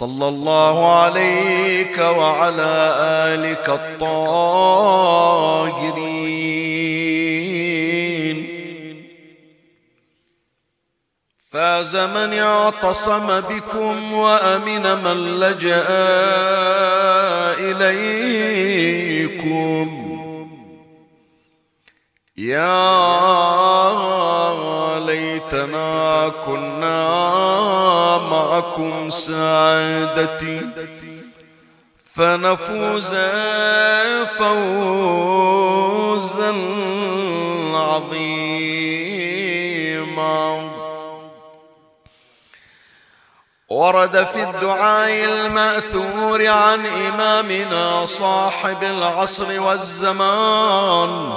صلى الله عليك وعلى آلك الطاهرين. فاز من اعتصم بكم وأمن من لجأ إليكم. يا ليتنا كنا معكم سعادتي. فنفوز فوزا عظيما. ورد في الدعاء المأثور عن إمامنا صاحب العصر والزمان.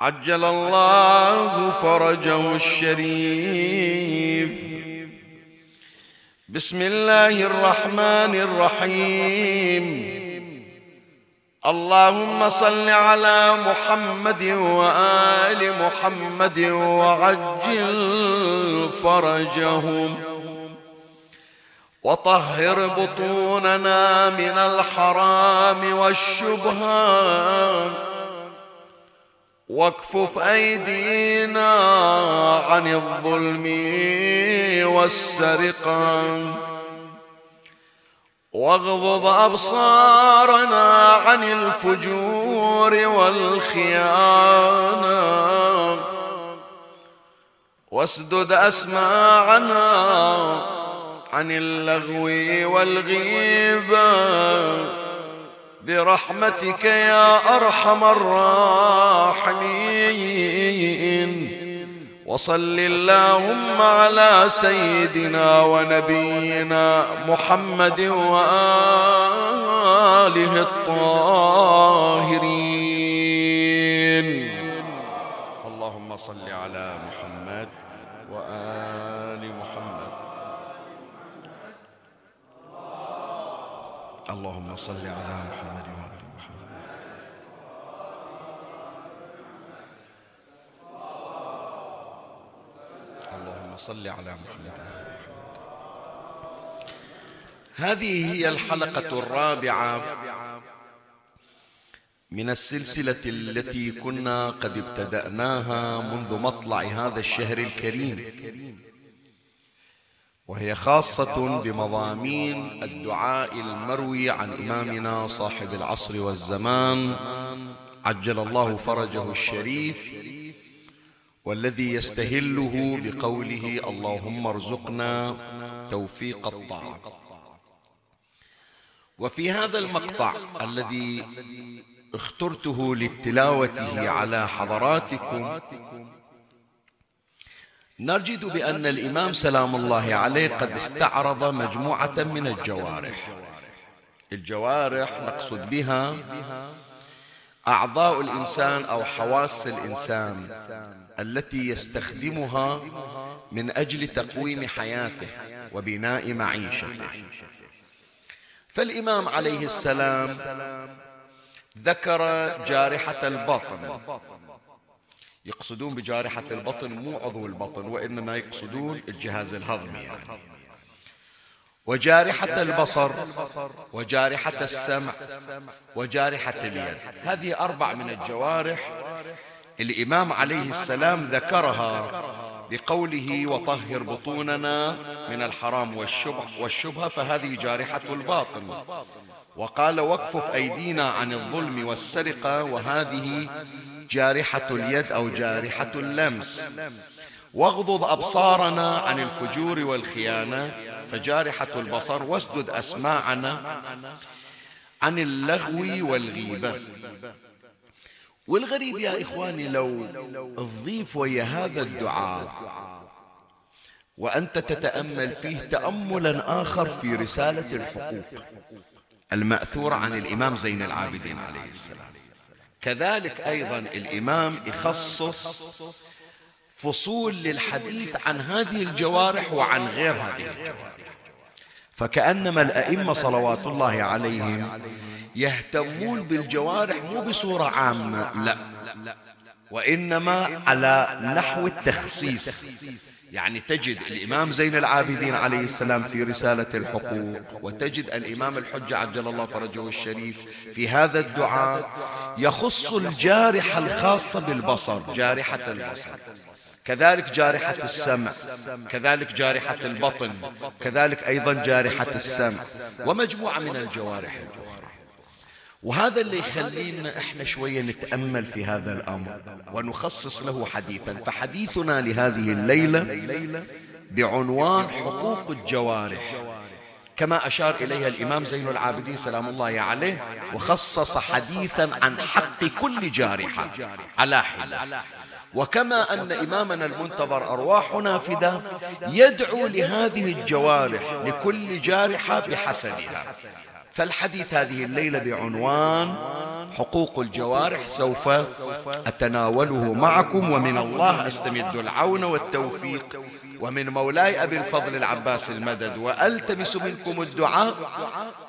عجل الله فرجه الشريف. بسم الله الرحمن الرحيم. اللهم صل على محمد وآل محمد وعجل فرجهم. وطهر بطوننا من الحرام والشبهات. واكفف أيدينا عن الظلم والسرقة. واغضض أبصارنا عن الفجور والخيانة. واسدد أسماعنا عن اللغو والغيبة. برحمتك يا أرحم الراحمين. وصل اللهم على سيدنا ونبينا محمد وآله الطاهرين. اللهم صل على محمد وآل محمد. اللهم صل على محمد وآل محمد اللهم صل على محمد. هذه هي الحلقة الرابعة من السلسلة التي كنا قد ابتدأناها منذ مطلع هذا الشهر الكريم. وهي خاصة بمضامين الدعاء المروي عن إمامنا صاحب العصر والزمان عجل الله فرجه الشريف والذي يستهله بقوله اللهم ارزقنا توفيق الطاعة. وفي هذا المقطع الذي اخترته لتلاوته على حضراتكم نجد بأن الإمام سلام الله عليه قد استعرض مجموعة من الجوارح. الجوارح نقصد بها أعضاء الإنسان أو حواس الإنسان التي يستخدمها من أجل تقويم حياته وبناء معيشته. فالإمام عليه السلام ذكر جارحة البطن. يقصدون بجارحة البطن مو عضو البطن وإنما يقصدون الجهاز الهضمي يعني. وجارحة البصر وجارحة السمع وجارحة اليد. هذه أربع من الجوارح الإمام عليه السلام ذكرها بقوله وطهر بطوننا من الحرام والشبه والشبهة فهذه جارحة الباطن. وقال واكفف أيدينا عن الظلم والسرقة وهذه جارحة اليد أو جارحة اللمس. واغضض أبصارنا عن الفجور والخيانة فجارحة البصر واسدد أسماعنا عن اللغو والغيبة. والغريب يا إخواني لو تضيف ويا هذا الدعاء وأنت تتأمل فيه تأملا آخر في رسالة الحقوق. المأثور عن الإمام زين العابدين عليه السلام. كذلك أيضا الإمام يخصص فصول للحديث عن هذه الجوارح وعن غير هذه الجوارح. فكأنما الأئمة صلوات الله عليهم يهتمون بالجوارح مو بصورة عامة لا. وإنما على نحو التخصيص. يعني تجد الإمام زين العابدين عليه السلام في رسالة الحقوق وتجد الإمام الحجة عجل الله فرجه الشريف في هذا الدعاء يخص الجارحة الخاصة بالبصر. جارحة البصر. كذلك جارحة السمع كذلك جارحة البطن كذلك أيضا جارحة السمع ومجموعة من الجوارح الأخرى. وهذا اللي يخلينا إحنا شوية نتأمل في هذا الأمر ونخصص له حديثا. فحديثنا لهذه الليلة بعنوان حقوق الجوارح. كما أشار إليها الإمام زين العابدين سلام الله عليه وخصص حديثا عن حق كل جارحة على حدة. وكما أن إمامنا المنتظر أرواحنا فدا يدعو لهذه الجوارح لكل جارحة بحسبها فالحديث هذه الليلة بعنوان حقوق الجوارح سوف أتناوله معكم ومن الله أستمد العون والتوفيق. ومن مولاي أبي الفضل العباس المدد وألتمس منكم الدعاء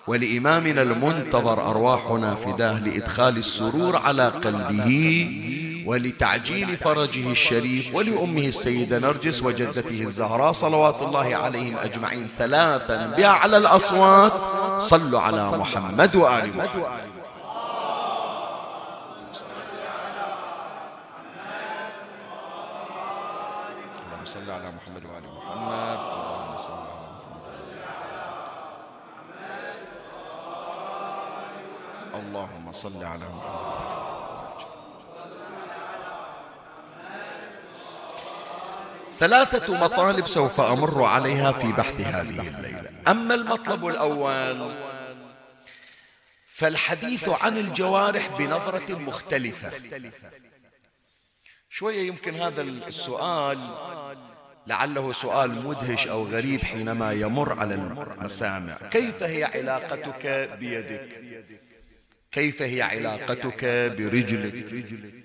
ولإمامنا المنتظر أرواحنا فداه لإدخال السرور على قلبه ولتعجيل فرجه الشريف ولأمه السيدة نرجس وجدته الزهراء صلوات الله عليهم أجمعين ثلاثا. بأعلى الأصوات. صلوا على محمد وآل محمد. صل على محمد وآل محمد. اللهم صل على محمد. اللهم صل على محمد. ثلاثة مطالب سوف أمر عليها في بحث هذه الليلة. أما المطلب الأول فالحديث عن الجوارح بنظرة مختلفة. شوية يمكن هذا السؤال لعله سؤال مدهش أو غريب حينما يمر على المسامع. كيف هي علاقتك بيدك؟ كيف هي علاقتك برجلك؟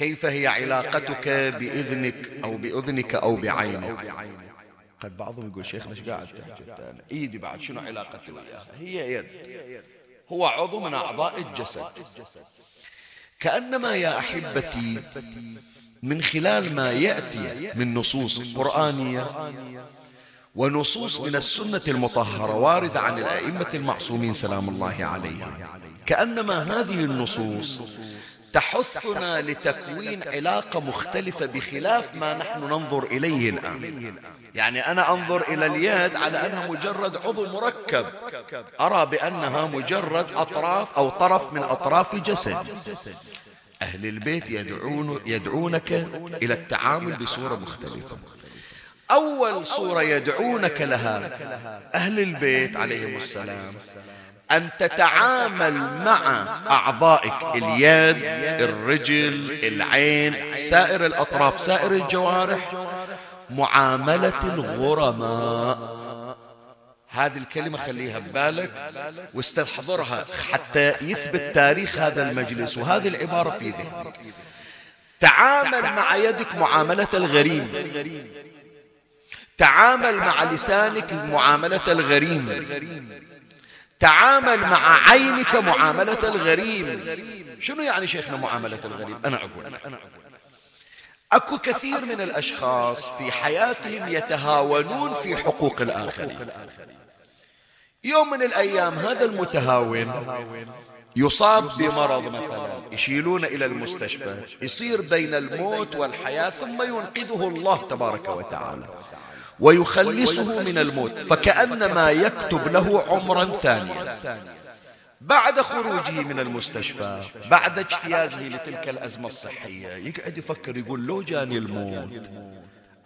كيف هي علاقتك بإذنك أو بأذنك أو بعينك؟ قد بعضهم يقول شيخنا إيش قاعد تحكي إيدي بعد شنو علاقتي وياها هي يد. هو عضو من أعضاء الجسد. كأنما يا أحبتي من خلال ما يأتي من نصوص قرآنية ونصوص من السنة المطهرة واردة عن الأئمة المعصومين سلام الله عليهم. كأنما هذه النصوص تحثنا لتكوين علاقة مختلفة بخلاف ما نحن ننظر إليه الآن. يعني أنا أنظر إلى اليد على أنها مجرد عضو مركب. أرى بأنها مجرد أطراف أو طرف من أطراف جسد أهل البيت يدعون يدعونك إلى التعامل بصورة مختلفة. أول صورة يدعونك لها أهل البيت عليهم السلام. أن تتعامل مع أعضائك اليد الرجل العين سائر الأطراف سائر الجوارح. معاملة الغرماء. هذه الكلمة خليها ببالك واستحضرها حتى يثبت تاريخ هذا المجلس وهذه العبارة في ذهنك. تعامل مع يدك معاملة الغريم. تعامل مع لسانك معاملة الغريم. تعامل مع عينك معاملة الغريم شنو يعني شيخنا معاملة الغريم أنا أقول أكو كثير من الأشخاص في حياتهم يتهاونون في حقوق الآخرين. يوم من الأيام هذا المتهاون يصاب بمرض مثلا يشيلون إلى المستشفى يصير بين الموت والحياة ثم ينقذه الله تبارك وتعالى. ويخلصه من الموت فكأنما يكتب له عمرا ثانيا. بعد خروجه من المستشفى بعد اجتيازه لتلك الأزمة الصحية يقعد يفكر يقول لو جاني الموت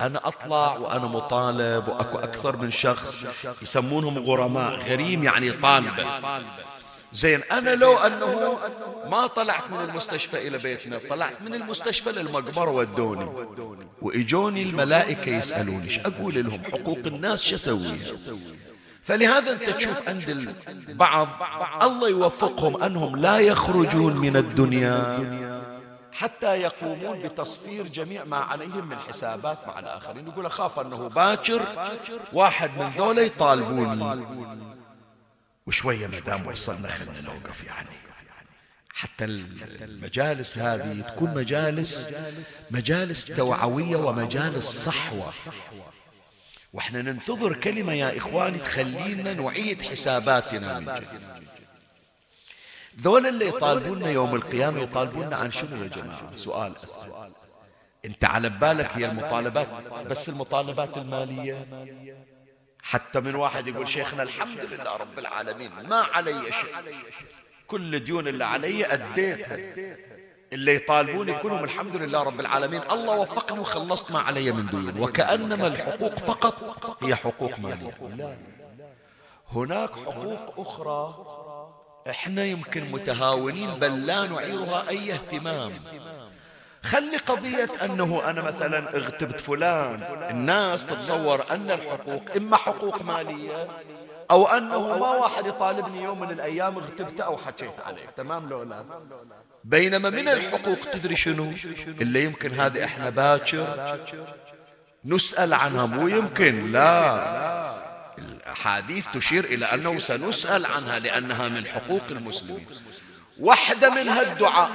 أنا أطلع وأنا مطالب وأكو أكثر من شخص يسمونهم غرماء غريم يعني طالبة. زين أنا لو أنه ما طلعت من المستشفى إلى بيتنا طلعت من المستشفى للمقبرة ودوني. وإجوني الملائكة يسألوني أقول لهم؟ حقوق الناس شو أسوي فلهذا أنت تشوف عند البعض الله يوفقهم أنهم لا يخرجون من الدنيا حتى يقومون بتصفير جميع ما عليهم من حسابات مع الآخرين. يقول أخاف أنه باكر واحد من ذولا يطالبوني. وشوية ما دام وصلنا خلنا نوقف يعني. حتى المجالس هذه تكون مجالس مجالس توعوية ومجالس صحوة. وإحنا ننتظر كلمة يا إخواني تخلينا نعيد حساباتنا من جديد. ذولا اللي يطالبوننا يوم القيامة يطالبوننا عن شنو يا جماعة؟ سؤال أسأل. أنت على بالك هي المطالبات بس المطالبات المالية؟ حتى من واحد يقول شيخنا الحمد لله رب العالمين ما علي شيء. كل الديون اللي علي أديتها. اللي يطالبوني كلهم الحمد لله رب العالمين الله وفقني وخلصت ما علي من ديون. وكأنما الحقوق فقط. هي حقوق مالية. هناك حقوق أخرى إحنا يمكن متهاونين بل لا نعيرها أي اهتمام. خلي قضية أنه أنا مثلا اغتبت فلان. الناس تتصور أن الحقوق إما حقوق مالية أو أنه ما واحد يطالبني يوم من الأيام اغتبته أو حكيت عليه. تمام لو لا؟ بينما من الحقوق تدري شنو؟ اللي يمكن هذه إحنا باكر نسأل عنها. مو يمكن لا. الأحاديث تشير إلى أنه سنسأل عنها لأنها من حقوق المسلمين. واحدة منها الدعاء.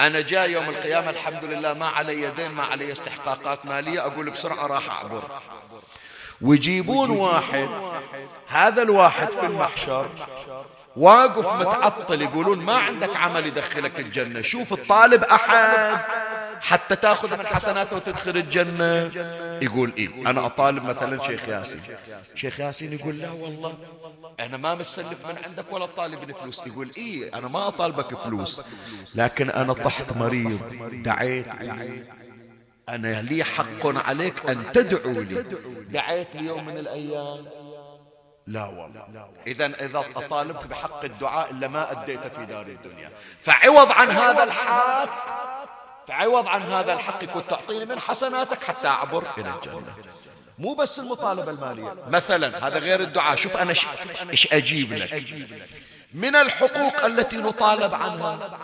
أنا جاء يوم القيامة الحمد لله ما علي دين ما علي استحقاقات مالية أقول بسرعة راح أعبر. ويجيبون واحد. هذا الواحد في المحشر واقف متعطل يقولون ما عندك عمل يدخلك الجنة شوف الطالب أحد حتى تأخذ من حسناته وتدخل الجنة. يقول إيه أنا أطالب مثلا شيخ ياسين. شيخ ياسين يقول لا والله أنا ما متسلف من عندك ولا طالبني فلوس. يقول إيه أنا ما أطالبك فلوس. لكن أنا طحت مريض دعيت لي. أنا لي حق عليك أن تدعو لي. دعيت لي يوم من الأيام. لا والله. إذا إذا أطالبك بحق الدعاء إلا ما أديت في دار الدنيا. فعوض عن هذا الحق. فعوض عن هذا الحق. كنت تعطيني من حسناتك حتى أعبر إلى الجنة. مو بس المطالبة المالية. مثلا هذا غير الدعاء. شوف أنا إيش أجيب لك. من الحقوق التي نطالب عنها؟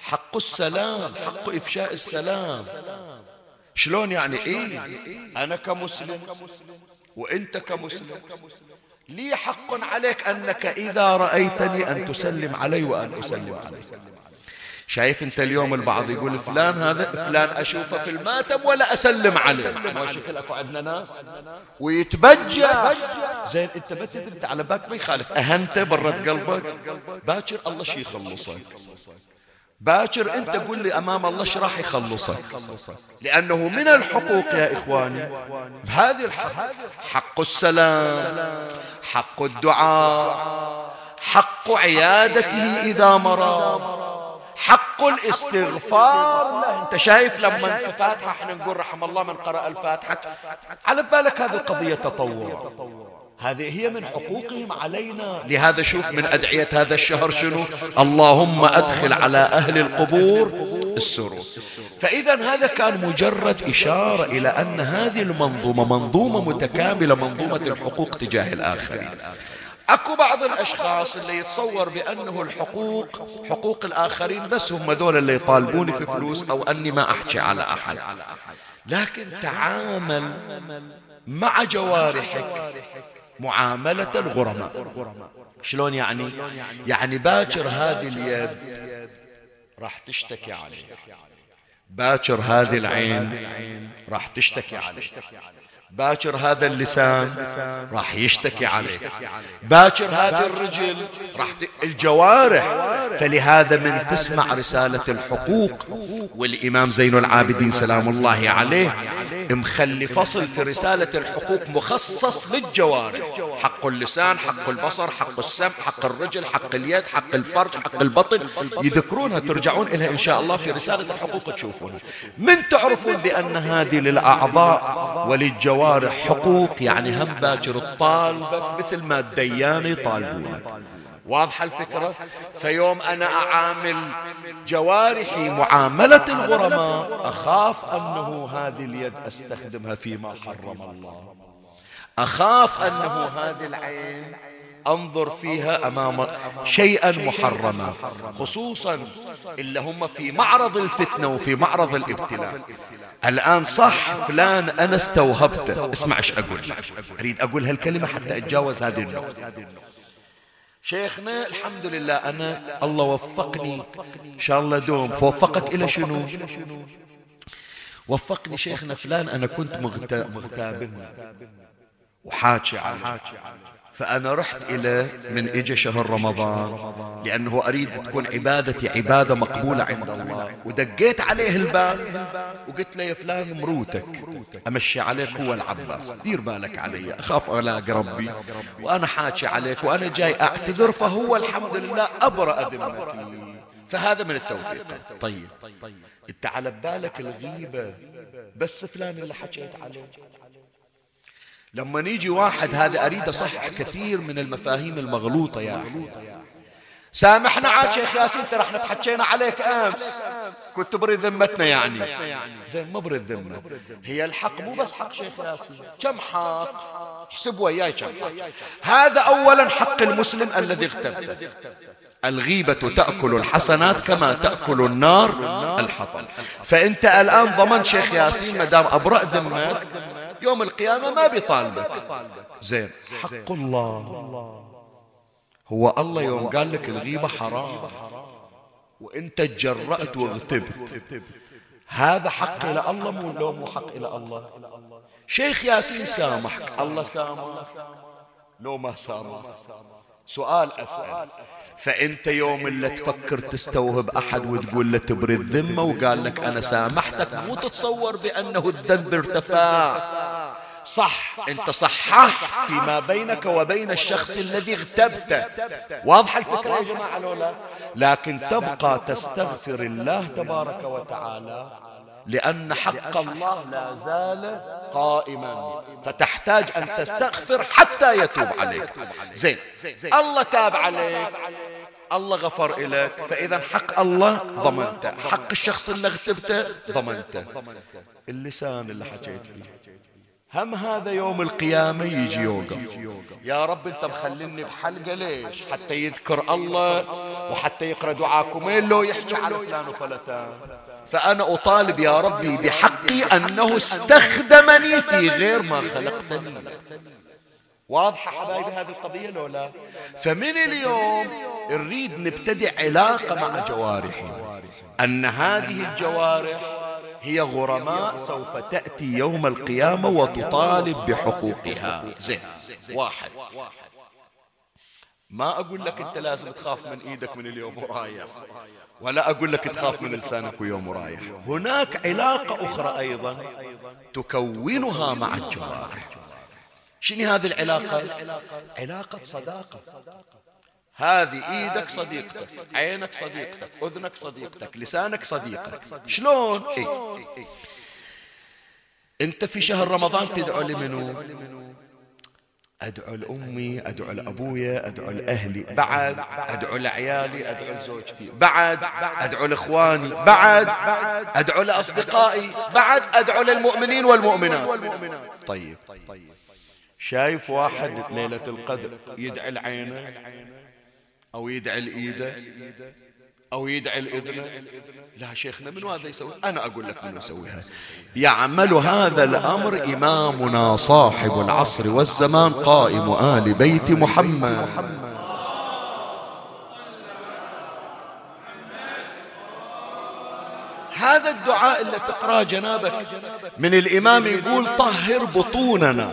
حق السلام حق إفشاء السلام. شلون يعني؟ إيه أنا كمسلم وإنت كمسلم لي حق عليك أنك إذا رأيتني أن تسلم علي وأن أسلم عليك. شايف انت اليوم البعض يقول فلان هذا فلان أشوفه في الماتم ولا أسلم عليه؟ ما شكل اكو عندنا ناس ويتبجى. زين انت ما تدري انت على بالك ما يخالف. اهنته برد قلبك؟ باكر الله شي يخلصك. باكر انت قل لي أمام الله إيش راح يخلصك. لأنه من الحقوق يا إخواني. هذه الحق حق السلام حق الدعاء حق عيادته إذا مرض. حق الاستغفار. له انت شايف لما في فاتحة إحنا نقول رحم الله من قرأ الفاتحة. على بالك هذه القضية تطور. هذه هي من حقوقهم علينا. لهذا شوف من أدعية هذا الشهر شنو؟ اللهم أدخل على أهل القبور السرور. فإذا هذا كان مجرد إشارة إلى أن هذه المنظومة منظومة متكاملة منظومة الحقوق تجاه الآخرين. أكو بعض الأشخاص اللي يتصور بأنه الحقوق حقوق الآخرين بس هم ذول اللي يطالبوني في فلوس أو أني ما أحكي على أحد. لكن تعامل مع جوارحك معاملة الغرماء. شلون يعني؟ يعني باكر هذه اليد راح تشتكي عليك. باكر هذه العين راح تشتكي عليك. باكر هذا اللسان راح يشتكي عليك. باكر هذه الرجل راح ت... الجوارح. فلهذا من تسمع رسالة الحقوق والإمام زين العابدين سلام الله عليه. مخلي فصل في رسالة الحقوق مخصص للجوارح. حق اللسان حق البصر حق السمع حق الرجل حق اليد حق الفرج حق البطن. يذكرونها ترجعون إليها إن شاء الله في رسالة الحقوق تشوفونها. من تعرفون بأن هذه للأعضاء وللجوارح؟ حقوق يعني هم باكر الطالبك مثل ما الديان يطالبونك. واضحة الفكرة؟ فيوم أنا أعامل جوارحي معاملة الغرماء أخاف أنه هذه اليد أستخدمها فيما حرم الله. أخاف أنه هذه العين أنظر فيها أمام شيئا محرما خصوصا إلا هم في معرض الفتنة وفي معرض الابتلاء. الآن صح فلان أنا استوهبته اسمع إيش أقول. أريد أقول هالكلمة حتى أتجاوز هذه النقطة. شيخنا الحمد لله أنا الله وفقني إن شاء الله دوم. فوفقك إلى شنو؟ وفقني شيخنا فلان أنا كنت مغتاب وحاكي عنه فأنا رحت إلى من إجا شهر رمضان لأنه أريد تكون عبادتي عبادة مقبولة عند الله. ودقيت عليه الباب وقلت له يا فلان مروتك أمشي عليك هو العباس. دير بالك علي أخاف ألاقي ربي. وأنا حاكي عليك وأنا جاي أعتذر فهو الحمد لله أبرأ ذمتي. فهذا من التوفيق. طيب انت على بالك الغيبة بس فلان اللي حكيت عليه. لما نيجي واحد هذا أريد أصحح كثير من المفاهيم المغلوطة يا أخي. سامحنا عاد شيخ ياسين ترى إحنا تحكينا عليك أمس. كنت بري ذمتنا يعني. زين ما بري ذمة. هي الحق مو بس حق شيخ ياسين. كم حق؟ احسب وياي كم حق. هذا اولا حق المسلم الذي اغتبته. الغيبة تأكل الحسنات كما تأكل النار الحطب. فأنت الآن ضمن شيخ ياسين مدام أبرأ ذمك يوم القيامة ما بيطالبك. زين. حق الله. هو الله يوم قال لك الغيبة حرام. وانت تجرأت واغتبت. هذا حق إلى الله مو لو مو حق إلى الله. شيخ ياسين سامحك الله سامح. لو ما سامح. سؤال أسأل. فأنت يوم اللي تفكر تستوهب أحد وتقول له تبري الذمة وقال لك أنا سامحتك مو تتصور بأنه الذنب ارتفع. صح انت صححت فيما بينك وبين الشخص الذي اغتبته واضحة الفكرة يا جماعة لولا لكن تبقى تستغفر الله تبارك وتعالى لأن حق الله لا زال قائما. فتحتاج أن تستغفر حتى يتوب عليك. زين. الله تاب عليك. الله غفر إليك. فإذا حق الله ضمنته حق الشخص اللي اغتبته ضمنته اللسان اللي حكيت فيه. هم هذا يوم القيامة يجي يوقف. يا رب انت مخليني بحلقة ليش؟ حتى يذكر الله وحتى يقرأ دعاكم. لو يحكي على فلان وفلتان؟ فأنا أطالب يا ربي بحقي أنه استخدمني في غير ما خلقتني. واضحة حبايبي هذه القضية لو لا؟ فمن اليوم نريد نبتدئ علاقة مع جوارحي أن هذه الجوارح هي غرماء سوف تأتي يوم القيامة وتطالب بحقوقها. زين. واحد. ما أقول لك أنت لازم تخاف من إيدك من اليوم ورايح ولا أقول لك تخاف من لسانك ويوم ورايح. هناك علاقة أخرى أيضا تكونها مع الجوارح شنو هذه العلاقة؟ علاقة صداقة. هذه إيدك صديقتك. عينك صديقتك. أذنك صديقتك. لسانك صديقك شلون؟ إيه؟ أنت في شهر رمضان تدعو لمنو؟ أدعو لأمي أدعو لأبويا أدعو لأهلي. بعد أدعو لعيالي أدعو لزوجتي. بعد أدعو لإخواني. بعد أدعو لأصدقائي. بعد أدعو للمؤمنين والمؤمنات. طيب. شايف واحد ليلة القدر يدعي العينة أو يدعي الإيدة أو يدعي الإذن. لا شيخنا من هذا يسوي؟ أنا أقول لك من يسويها. يعمل هذا الأمر إمامنا صاحب العصر والزمان قائم آل بيت محمد. هذا الدعاء اللي تقراه جنابك من الإمام يقول طهر بطوننا.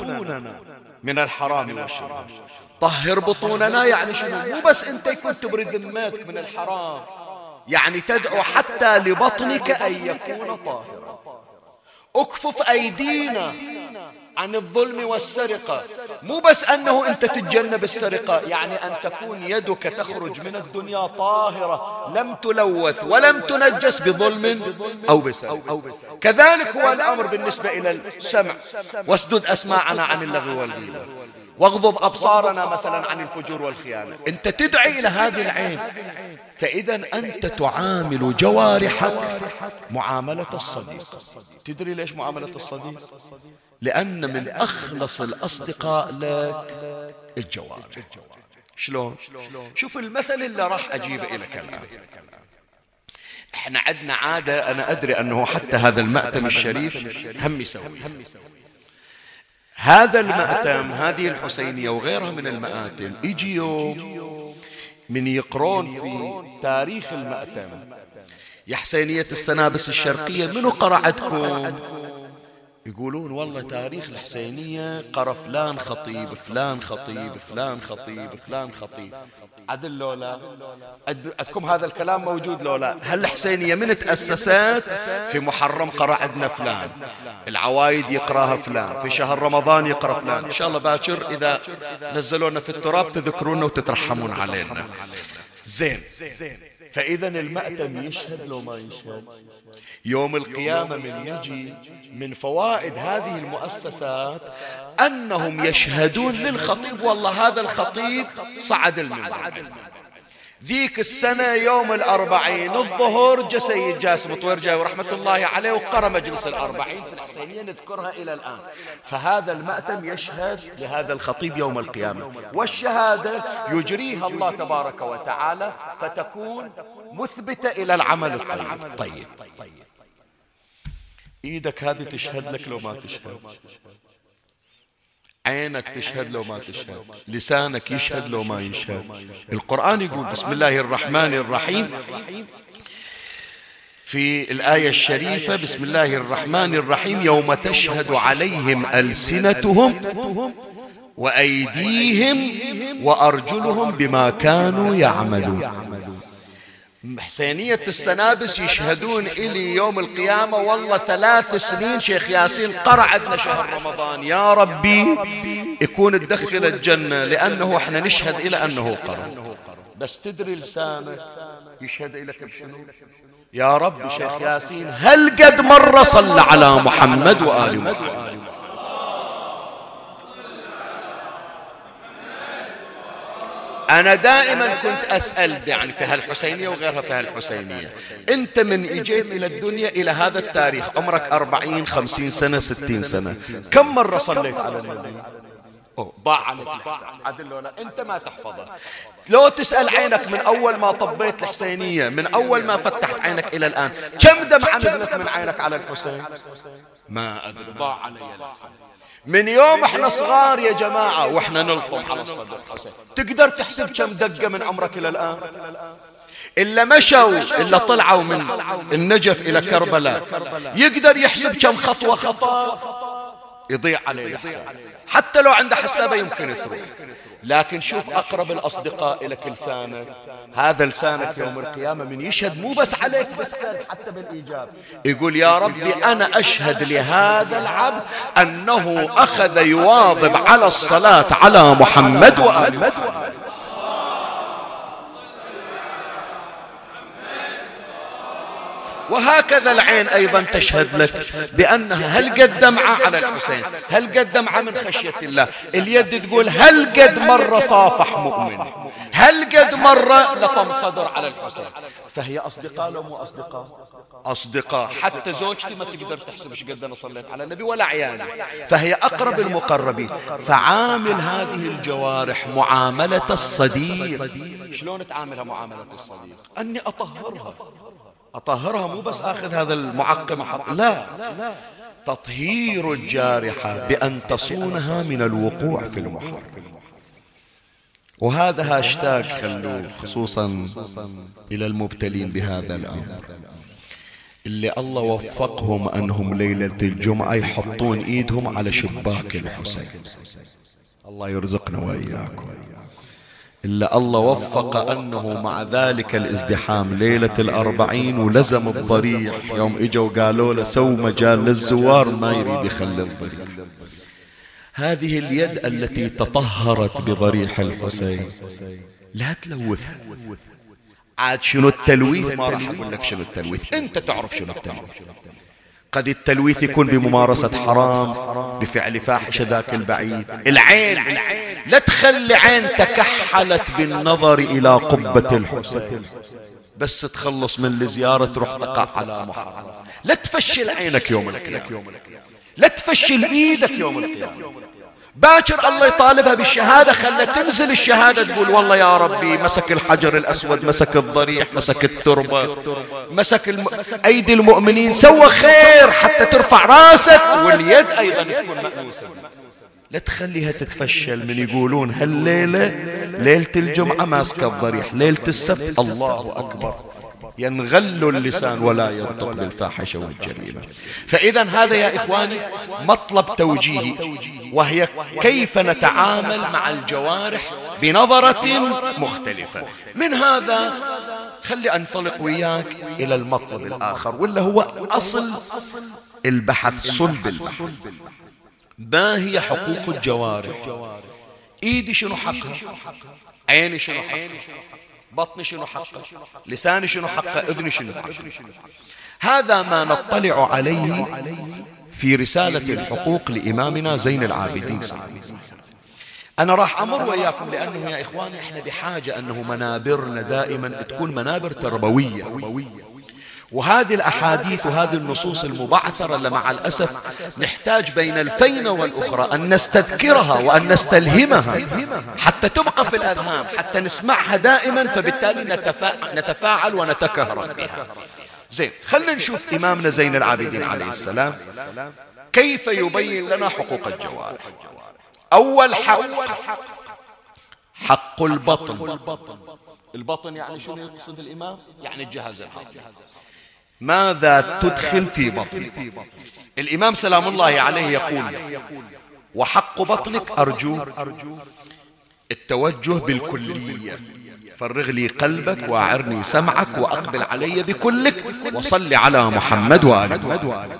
من الحرام والشبهة طهر بطوننا يعني شنو؟ مو بس انت يكون تبرد ذمتك من الحرام. يعني تدعو حتى لبطنك أن يكون طاهرا. اكفف أيدينا عن الظلم والسرقة. مو بس أنه أنت تتجنب السرقة يعني أن تكون يدك تخرج من الدنيا طاهرة لم تلوث ولم تنجس بظلم أو بسرقة. كذلك هو الأمر بالنسبة إلى السمع. واسدد أسماعنا عن اللغو والغيبة واغضض أبصارنا مثلا عن الفجور والخيانة. أنت تدعي إلى هذه العين. فإذا أنت تعامل جوارحك معاملة الصديق. تدري ليش معاملة الصديق؟ لأن من أخلص الأصدقاء لك الجوارح. شلون؟ شوف المثل اللي راح أجيبه لك الآن إحنا عندنا عادة أنا أدري أنه حتى هذا المأتم الشريف هم يسوي. هذا المأتم هذه الحسينية وغيرها من المآتم يجي يوم من يقرون في تاريخ المأتم. يا حسينية السنابس الشرقية منو قرأ عندكم يقولون والله تاريخ الحسينية قرأ فلان خطيب فلان خطيب فلان خطيب فلان خطيب. عدل لولا. عندكم هذا الكلام موجود لولا. هل الحسينية من تأسست؟ في محرم قرأ عندنا فلان. العوايد يقراها فلان. في شهر رمضان يقرأ فلان. إن شاء الله باكر إذا نزلونا في التراب تذكرونا وتترحمون علينا. زين. فإذا المأتم يشهد لو ما يشهد. يوم القيامة من يجي من فوائد هذه المؤسسات أنهم يشهدون للخطيب. والله هذا الخطيب صعد المنبر. ذيك السنة يوم الأربعين الظهر جا سيد جاسم طويرجاي ورحمة الله عليه وقرأ مجلس الأربعين في الحسينية نذكرها إلى الآن. فهذا المأتم يشهد لهذا الخطيب يوم القيامة. والشهادة يجريها الله تبارك وتعالى فتكون مثبتة إلى العمل الطيب طيب. إيدك هذه تشهد لك لو ما تشهد عينك تشهد لو ما تشهد لسانك يشهد لو ما يشهد القرآن يقول بسم الله الرحمن الرحيم. في الآية الشريفة بسم الله الرحمن الرحيم. يوم تشهد عليهم ألسنتهم وأيديهم وأرجلهم بما كانوا يعملون. حسينية السنابس يشهدون إلي يوم القيامة. والله ثلاث سنين شيخ ياسين قرع عندنا شهر رمضان. يا ربي يكون تدخل الجنة لأنه إحنا نشهد إلى أنه قرع بس تدري لسانك يشهد إليك بشنو؟ يا رب شيخ ياسين هل قد مرة صلى على محمد وآل محمد؟ أنا دائما كنت أسأل يعني في هالحسينية وغيرها في هالحسينية. أنت من إجيت إلى الدنيا إلى هذا التاريخ عمرك أربعين خمسين سنة ستين سنة. كم مرة صليت على النبي؟ ضاع عليك عدل ولا أنت ما تحفظه. لو تسأل عينك من أول ما طبيت الحسينية من أول ما فتحت عينك إلى الآن كم دمعة نزلت من عينك على الحسين؟ ما أدري. ضاع علي الحسين من يوم إحنا صغار يا جماعة وإحنا نلطم على الصدر تقدر تحسب كم دقة من عمرك إلى الآن؟ إلا مشوا إلا طلعوا من النجف إلى كربلاء. يقدر يحسب كم خطوة خطأ يضيع عليه الحساب حتى لو عنده حسابة يمكن تروح لكن شوف أقرب الأصدقاء لك لسانك هذا لسانك يوم القيامة من يشهد مو بس عليك بالسلب حتى بالإيجاب. يقول يا ربي أنا أشهد لهذا العبد أنه أخذ يواظب على الصلاة على محمد وآل وهكذا العين أيضا تشهد لك بأنها هل قد دمعة على الحسين؟ هل قد دمعة من خشية الله؟ اليد تقول هل قد مرة صافح مؤمن؟ هل قد مرة لطم صدر على الحسين؟ فهي أصدقاء لو مو أصدقاء. أصدقاء حتى زوجتي ما تقدر تحسب إيش قد أنا صليت على النبي ولا عيالي فهي أقرب المقربين. فعامل هذه الجوارح معاملة الصديق. شلون تعاملها معاملة الصديق؟ أني أطهرها. أطهرها مو بس أخذ هذا المعقم لا. تطهير الجارحة بأن تصونها من الوقوع في المحرم وهذا هاشتاج خلوه خصوصا إلى المبتلين بهذا الأمر. اللي الله وفقهم أنهم ليلة الجمعة يحطون إيدهم على شباك الحسين. الله يرزقنا وإياكم. إلا الله وفق أنه مع ذلك الازدحام. ليلة الأربعين ولزم الضريح. يوم إجوا قالوا له سو مجال للزوار ما يريد يخلي الضريح. هذه اليد التي تطهرت بضريح الحسين. لا تلوثها عاد شنو التلويث؟ ما راح أقول لك شنو التلويث. أنت تعرف شنو التلويث. قد التلويث يكون بممارسة حرام بفعل فاحشة ذاك البعيد. العين لا تخلي عين تكحلت بالنظر إلى قبة الحسين. بس تخلص من الزيارة تروح تقع على محرم. لا تفشل عينك يوم القيامة. لا تفشل إيدك يوم القيامة. باكر الله يطالبها بالشهادة خلى تنزل الشهادة تقول والله يا ربي مسك الحجر الأسود مسك الضريح مسك التربة مسك الم... أيدي المؤمنين سوى خير حتى ترفع راسك. واليد أيضا تكون مأنوسة. لا تخليها تتفشل من يقولون هالليلة ليلة الجمعة ماسكة الضريح ليلة السبت. الله أكبر. ينغل اللسان ولا ينطق بالفاحشة والجريمة. فإذا هذا يا إخواني مطلب توجيهي وهي كيف نتعامل مع الجوارح بنظرة مختلفة. من هذا خلي أنطلق وياك إلى المطلب الآخر ولا هو أصل البحث صلب البحث. ما هي حقوق الجوارح؟ إيدي شنو حقها؟ عيني شنو حقها؟ بطني شنو حقه؟ لساني شنو حقه؟ أذني شنو حقه؟ هذا ما نطلع عليه في رسالة الحقوق لإمامنا زين العابدين. أنا راح أمر وإياكم لأنه يا إخواني إحنا بحاجة أنه منابرنا دائما تكون منابر تربوية. وهذه الأحاديث وهذه النصوص المبعثرة اللي مع الأسف نحتاج بين الفينة والأخرى أن نستذكرها وأن نستلهمها حتى تبقى في الأذهان حتى نسمعها دائما فبالتالي نتفاعل ونتكهرب بها. زين خلينا نشوف إمامنا زين العابدين عليه السلام. كيف يبين لنا حقوق الجوارح أول حق حق البطن. البطن يعني شنو يقصد الإمام؟ يعني الجهاز الهضمي ماذا تدخل في بطنك؟ الإمام سلام الله عليه يقول وحق بطنك أرجو التوجه بالكلية. فرغ لي قلبك وأعرني سمعك وأقبل علي بكلك وصل على محمد وآله.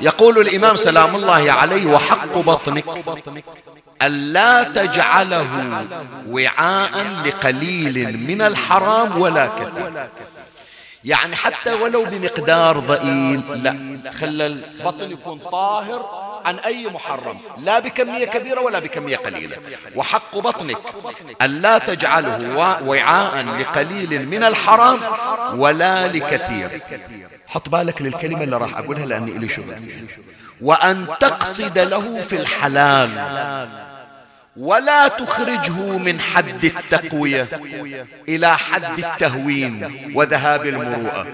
يقول الإمام سلام الله عليه وحق بطنك ألا تجعله وعاء لقليل من الحرام ولا كثير. يعني حتى ولو بمقدار ضئيل لا. خلى البطن يكون طاهر عن أي محرم لا بكمية كبيرة ولا بكمية قليلة. وحق بطنك ألا تجعله وعاء لقليل من الحرام ولا لكثير. حط بالك للكلمة اللي راح أقولها لأني إلي شغل. فيها وأن تقصد له في الحلال ولا تخرجه من حد التقوية إلى حد التهوين وذهاب المروءة.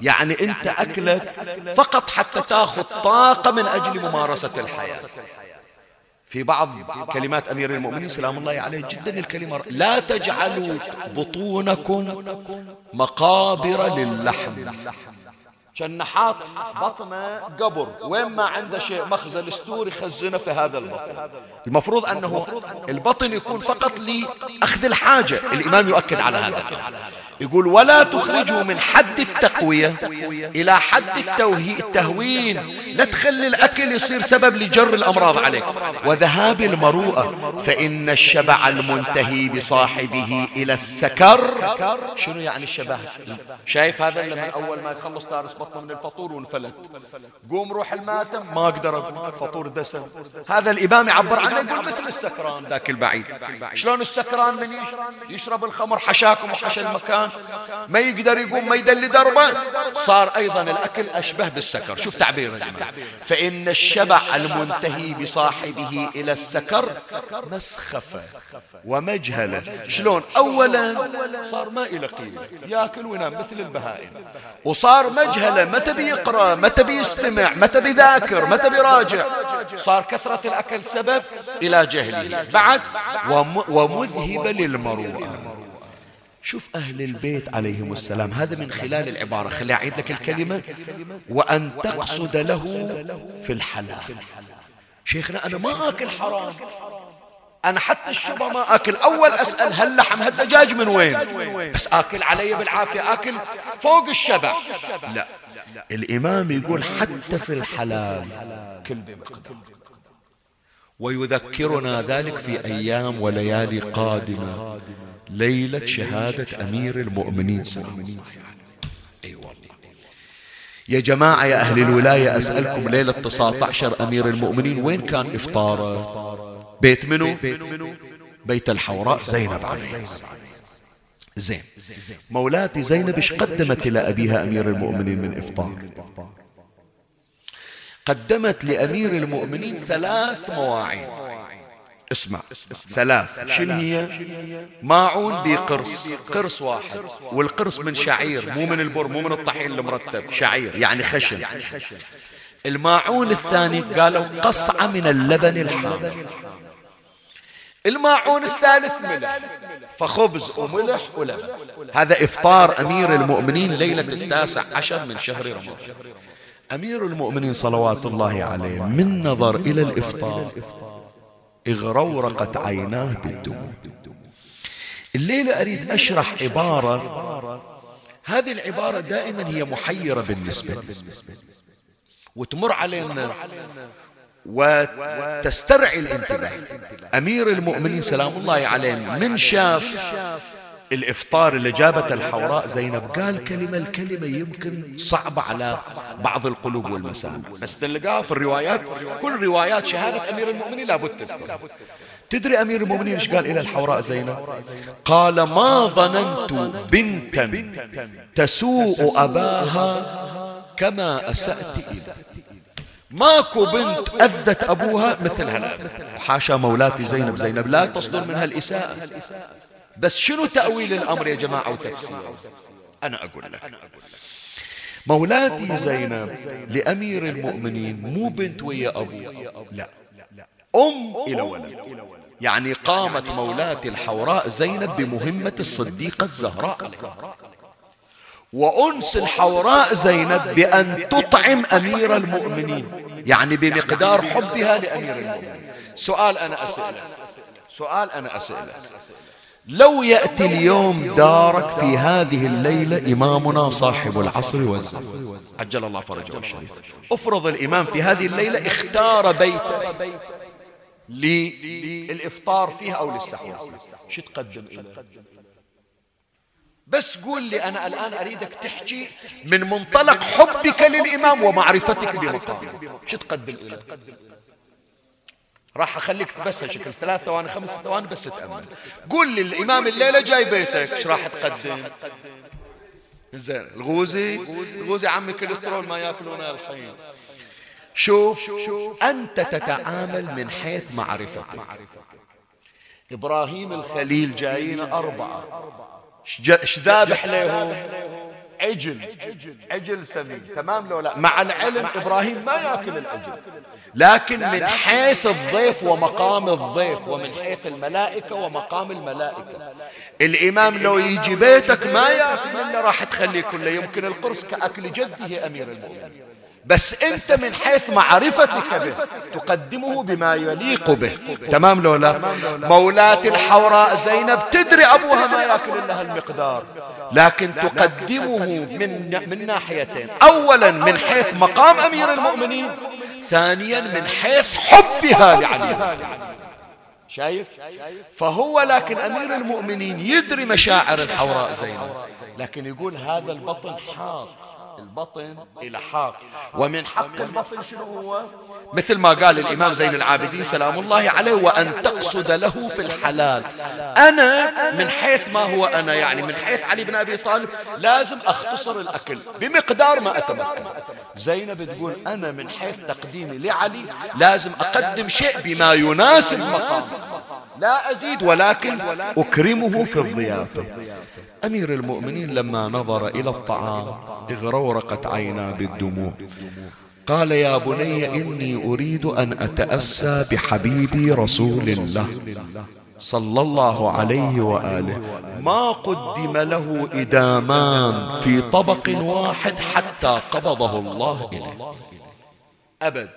يعني أنت أكلك فقط حتى تأخذ طاقة من أجل ممارسة الحياة. في بعض كلمات أمير المؤمنين سلام الله عليه جدا الكلمة لا تجعلوا بطونكم مقابر للحم. كان نحاط بطنه قبر. وين ما عنده شيء مخزن ستور يخزنه في هذا البطن. المفروض أنه البطن يكون فقط لأخذ الحاجة. الإمام يؤكد على هذا. يقول ولا تخرجوا من حد التقوية. إلى حد التهوين. لا تخلي الأكل يصير سبب لجر الأمراض عليك. وذهاب المروءة. فإن الشبع المنتهي بصاحبه إلى السكر. شنو يعني الشبه؟ شايف هذا لما أول ما يخلص تارس بطنه من الفطور وانفلت. قوم روح الماتم. ما أقدر فطور دسم. هذا الإمام يعبر عنه يقول مثل السكران ذاك البعيد. شلون السكران من يشرب الخمر؟ حشاكم وحشى المكان. ما يقدر يقوم ما يدلي دربه. صار أيضا الأكل أشبه بالسكر. شوف تعبير الإمام فإن الشبع المنتهي بصاحبه إلى السكر مسخفة ومجهلة. شلون؟ أولا صار ما إلى قيمة يأكل وينام مثل البهائم. وصار مجهلة. متى بيقرأ؟ متى بيستمع؟ متى بيذاكر؟ متى بيراجع؟ صار كثرة الأكل سبب إلى جهله. بعد ومذهبة للمروءة. شوف أهل البيت عليهم السلام. هذا من خلال العبارة. خلي أعيد لك الكلمة. وأن تقصد له في الحلال. شيخنا أنا ما أكل حرام. أنا حتى الشبه ما أكل. أول أسأل هل لحم هالدجاج من وين؟ بس أكل علي بالعافية. أكل فوق الشبع لا. الإمام يقول حتى في الحلال كل بمقدار. ويذكرنا ذلك في أيام وليالي قادمة. ليلة شهادة أمير المؤمنين. سلام الله أي والله. يا جماعة يا أهل الولاية أسألكم ليلة 19 أمير المؤمنين وين كان إفطاره بيت منو؟ بيت الحوراء زينب عليه. زين. مولاتي زينب إيش قدمت إلى أبيها أمير المؤمنين من إفطار؟ قدمت لأمير المؤمنين ثلاث مواعين. اسمع ثلاث. شنو هي؟ ماعون بقرص قرص. واحد. والقرص من شعير مو من البر مو من الطحين المرتب. شعير يعني خشن. الماعون الثاني قالوا قصعة من اللبن الحامض. الماعون الثالث ملح. فخبز وملح ولبن. هذا إفطار أمير المؤمنين ليلة التاسع عشر من شهر رمضان. أمير المؤمنين صلوات الله عليه من نظر إلى الإفطار. اغرورقت عيناه بالدموع. الليلة أريد أشرح عبارة. هذه العبارة دائما هي محيرة بالنسبة لي. وتمر علينا وتسترعي الانتباه. أمير المؤمنين سلام الله عليه من شاف الإفطار اللي جابت الحوراء زينب. قال كلمة الكلمة يمكن صعبة على بعض القلوب والمسامع. بس تلقاها في الروايات كل روايات شهادة أمير المؤمنين لابد تذكر. تدري أمير المؤمنين إيش قال إلى الحوراء زينب؟ قال ما ظننت بنتا تسوء أباها كما أسأت إلى ماكو بنت أذت أبوها مثل هالأذى وحاشا مولاتي زينب زينب لا تصدر منها الإساءة. بس شنو تأويل الأمر يا جماعة وتفسير أنا أقول لك. مولاتي زينب لأمير المؤمنين مو بنت ويا أبو. لا. أم إلى ولد. يعني قامت مولاتي الحوراء زينب بمهمة الصديقة الزهراء. وأنس الحوراء زينب بأن تطعم أمير المؤمنين. يعني بمقدار حبها لأمير المؤمنين. سؤال أنا أسأله. سؤال أنا أسأله. لو يأتي اليوم دارك في هذه الليلة إمامنا صاحب العصر والزمان. عجل الله فرجه الشريف. افرض الإمام في هذه الليلة اختار بيته للإفطار فيها أو للسحور شو تقدم بس قول لي أنا الآن أريدك تحكي من منطلق حبك للإمام ومعرفتك بمقامه شو تقدم إليه؟ راح أخليك بس شكل ثلاث ثواني خمس ثواني بس تأمل. قول لي الإمام الليلة جاي بيتك إيش راح تقدم؟ زين الغوزي الغوزي عمي كوليسترول ما ياكلونه الحين شوف أنت تتعامل من حيث معرفتك. إبراهيم الخليل جايين أربعة. إيش ذابح لهم عجل عجل سمين. تمام لو لا؟ مع العلم إبراهيم ما يأكل العجل لكن من حيث الضيف ومقام الضيف ومن حيث الملائكة ومقام الملائكة. الإمام لو يجي بيتك ما يأكل إلا راح تخليه كله يمكن القرص كأكل جده أمير المؤمنين. بس انت من حيث معرفتك به تقدمه بما يليق به. تمام لو لا مولاة الحوراء زينب تدري أبوها ما يأكل الا هالمقدار لكن تقدمه من من ناحيتين. اولا من حيث مقام أمير المؤمنين. ثانيا من حيث حبها لعلي. شايف؟ فهو لكن أمير المؤمنين يدري مشاعر الحوراء زينب. لكن يقول هذا البطن حاق. البطن إلى حق ومن حق البطن شنو هو؟ مثل ما قال الإمام زين العابدين سلام الله عليه وأن تقصد له في الحلال. أنا من حيث ما هو أنا يعني من حيث علي بن أبي طالب لازم أختصر الأكل بمقدار ما أتمكن. زينب تقول أنا من حيث تقديمي لعلي لازم أقدم شيء بما يناسب مقام لا أزيد ولكن أكرمه في الضيافة. أمير المؤمنين لما نظر إلى الطعام اغرورقت عينا بالدموع. قال يا بني إني أريد أن أتأسى بحبيبي رسول الله صلى الله عليه وآله. ما قدم له إدامان في طبق واحد حتى قبضه الله إليه. أبد.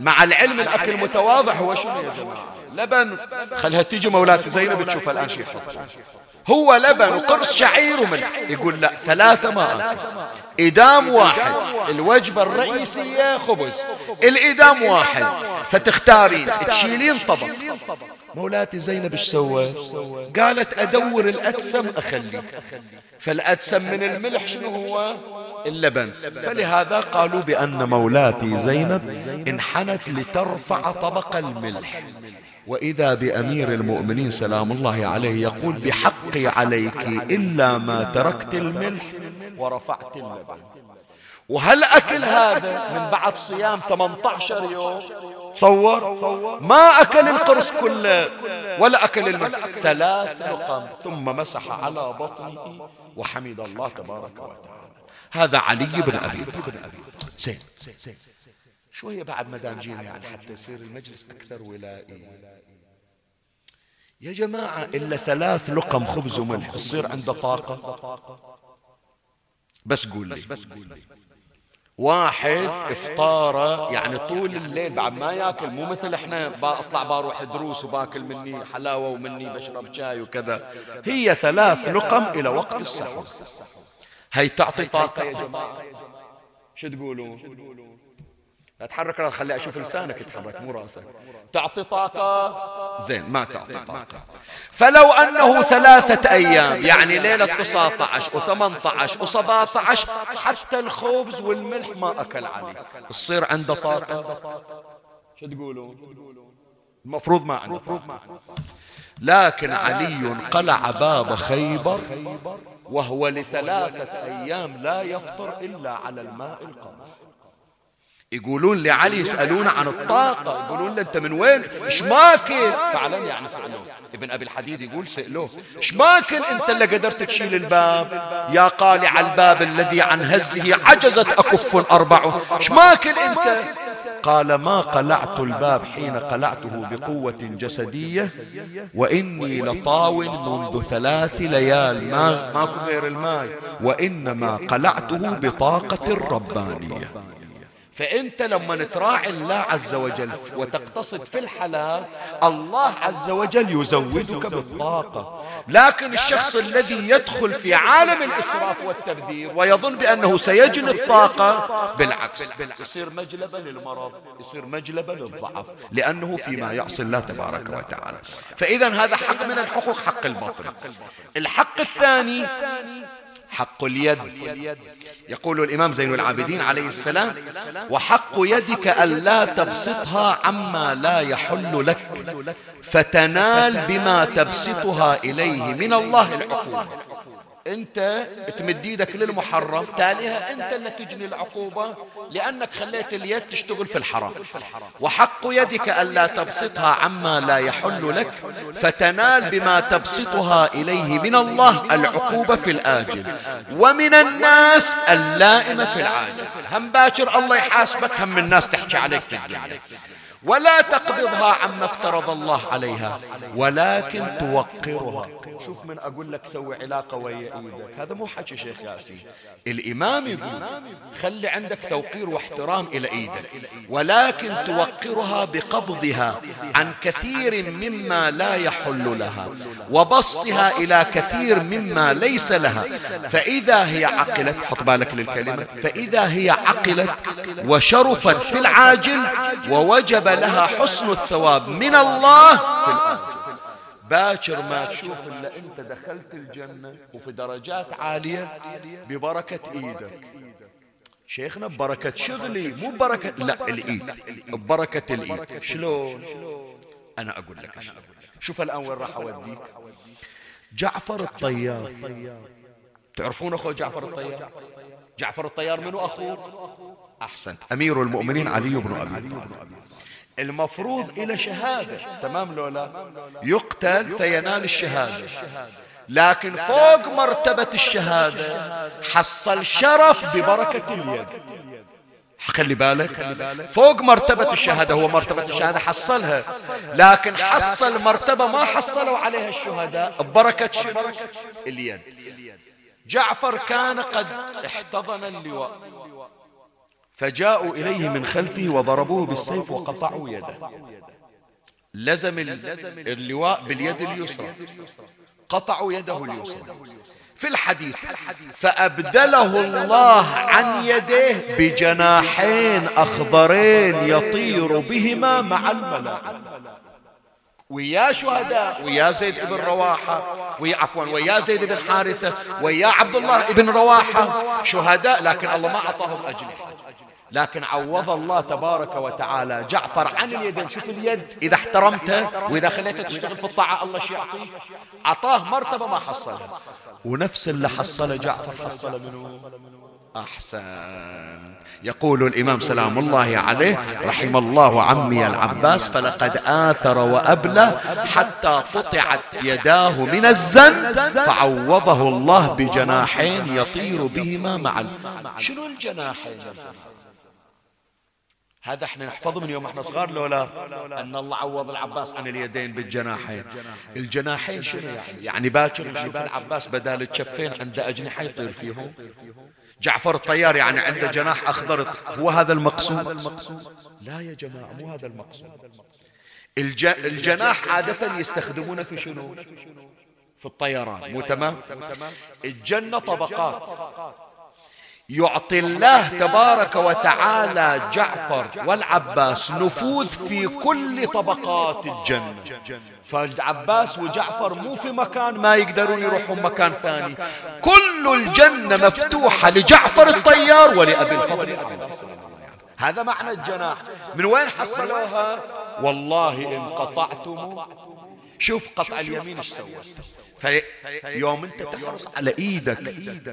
مع العلم الأكل متواضع هو شنو يا جماعة؟ لبن. خلها تيجي مولاة زينب تشوف الآن شي يحط هو لبن وقرص شعير وملح. يقول لا ثلاثة ما إدام واحد. الوجبة الرئيسية خبز. الإدام واحد. فتختارين. تشيلين طبق. مولاتي زينب إيش سوت قالت أدور الأدسم أخليه فالأدسم من الملح شنو هو؟ اللبن. فلهذا قالوا بأن مولاتي زينب انحنت لترفع طبق الملح. وإذا بأمير المؤمنين سلام الله عليه يقول بحقي عليك إلا ما تركت الملح ورفعت اللبن. وهل أكل هذا من بعد صيام 18 يوم؟ صور. ما أكل القرص كله ولا أكل الملح. ثلاث لقم ثم مسح على بطنه وحمد الله تبارك وتعالى. هذا علي بن أبي طالب. زين. شوية بعد ما دامجينا يعني حتى يصير المجلس أكثر ولائي يا جماعة إلا ثلاث لقم خبز وملح تصير عنده طاقة؟ بس قول لي. واحد إفطاره يعني طول الليل بعد ما ياكل مو مثل إحنا بطلع بروح دروس وباكل مني حلاوة ومني بشرب شاي وكذا. هي ثلاث لقم إلى وقت السحور. هي تعطي طاقة يا جماعة. شو تقولون؟ لا تحرك لا خلي أشوف لسانك يتحرك مو رأسك. تعطي طاقة. زين ما تعطي طاقة. فلو أنه ثلاثة أيام يعني ليلة 19 و18 و17 حتى الخبز والملح ما أكل عليه. تصير عنده طاقة؟ شو تقولون؟ المفروض ما عنده طاقة. لكن علي قلع باب خيبر وهو لثلاثة أيام لا يفطر إلا على الماء القمر يقولون لعلي يسألون عن الطاقة. يقولون له أنت من وين؟ إيش ماكل؟ فعلا يعني سألوه. ابن أبي الحديد يقول سألوه إيش ماكل أنت اللي قدرت تشيل الباب؟ يا قالع الباب الذي عن هزه عجزت أكف أربعه إيش ماكل أنت؟ قال ما قلعت الباب حين قلعته بقوة جسدية وإني لطاو منذ ثلاث ليال. ما ماكو غير الماء. وإنما قلعته بطاقة ربانية. فأنت لما تراعي الله عز وجل وتقتصد في الحلال الله عز وجل يزودك بالطاقة. لكن الشخص الذي يدخل في عالم الإسراف والتبذير ويظن بأنه سيجني الطاقة بالعكس يصير مجلبة للمرض يصير مجلبة للضعف لأنه فيما يعصي الله تبارك وتعالى. فإذا هذا حق من الحقوق حق البطن الحق الثاني حق اليد. يقول الإمام زين العابدين عليه السلام وحق يدك ألا تبسطها عما لا يحل لك فتنال بما تبسطها إليه من الله العقوبة انت تمد إيدك للمحرم. تاليها انت اللي تجني العقوبة لأنك خليت اليد تشتغل في الحرام. وحق يدك ألا تبسطها عما لا يحل لك فتنال بما تبسطها إليه من الله العقوبة في الآجل ومن الناس اللائمة في العاجل. هم باكر الله يحاسبك هم الناس تحكي عليك في الدنيا. ولا تقبضها عما افترض الله عليها ولكن توقرها. شوف من أقول لك سوي علاقة ويا إيدك. هذا مو حكي شيخ ياسين الإمام يقول خلي عندك توقير واحترام إلى إيدك ولكن توقرها بقبضها عن كثير مما لا يحل لها وبسطها إلى كثير مما ليس لها. فإذا هي عقلت حط بالك للكلمة فإذا هي عقلت وشرفت في العاجل ووجب لها حسن الثواب. من الله في الآخر باكر ما تشوف الا أنت دخلت الجنة وفي درجات عالية ببركة إيدك. شيخنا ببركة شغلي مو بركة لا الإيد. ببركة الإيد. شلون؟ أنا أقول لك شوف الآن وين راح أوديك. جعفر الطيار. تعرفون اخو جعفر الطيار؟ جعفر الطيار منو أخوه؟ أحسنت. أمير المؤمنين علي بن أبي طالب. المفروض إلى شهادة. تمام لولا يقتل فينال الشهادة. لكن فوق مرتبة الشهادة حصل شرف ببركة اليد. خلي بالك. فوق مرتبة الشهادة هو مرتبة الشهادة حصلها. لكن حصل مرتبة ما حصلوا عليها الشهداء ببركة اليد. جعفر كان قد احتضن اللواء. فجاءوا إليه من خلفه وضربوه بالسيف وقطعوا يده. لزم اللواء باليد اليسرى. قطعوا يده اليسرى. في الحديث فأبدله الله عن يديه بجناحين أخضرين يطير بهما مع الملائكة. ويا شهداء ويا زيد بن رواحة ويا عفوا ويا زيد بن حارثة ويا عبد الله بن رواحة. شهداء لكن الله ما أعطاهم أجنحة. لكن عوض الله تبارك وتعالى. جعفر عن اليدين شوف اليد. إذا احترمته وإذا خليته تشتغل في الطاعة الله شي يعطيه. أعطاه مرتبة ما حصلها ونفس اللي حصله جعفر حصله منه. أحسن. يقول الإمام سلام الله عليه رحم الله عمي العباس فلقد آثر وأبلى حتى قطعت يداه من الزن فعوضه الله بجناحين يطير بهما مع شنو الجناحين؟ هذا إحنا نحفظه من يوم إحنا صغار لو لا أن الله عوض العباس عن اليدين بالجناحين. الجناحين شنو يعني؟ يعني باكر نشوف العباس بدال الكفين عنده أجنحة يطير فيهم. جعفر الطيار يعني عنده جناح أخضر هو هذا المقصود؟ لا يا جماعة مو هذا المقصود. الجناح عادة يستخدمونه في شنو؟ في الطيران. مو تمام؟ الجنة طبقات. يعطي الله تبارك وتعالى جعفر والعباس نفوذ في كل طبقات الجنة. فالعباس وجعفر مو في مكان ما يقدرون يروحون مكان ثاني. كل الجنة مفتوحة لجعفر الطيار ولأبي الفضل. هذا معنى الجناح. من وين حصلوها؟ والله إن قطعتم. شوف قطع اليمين إيش سوت. فيوم انت تحرص على إيدك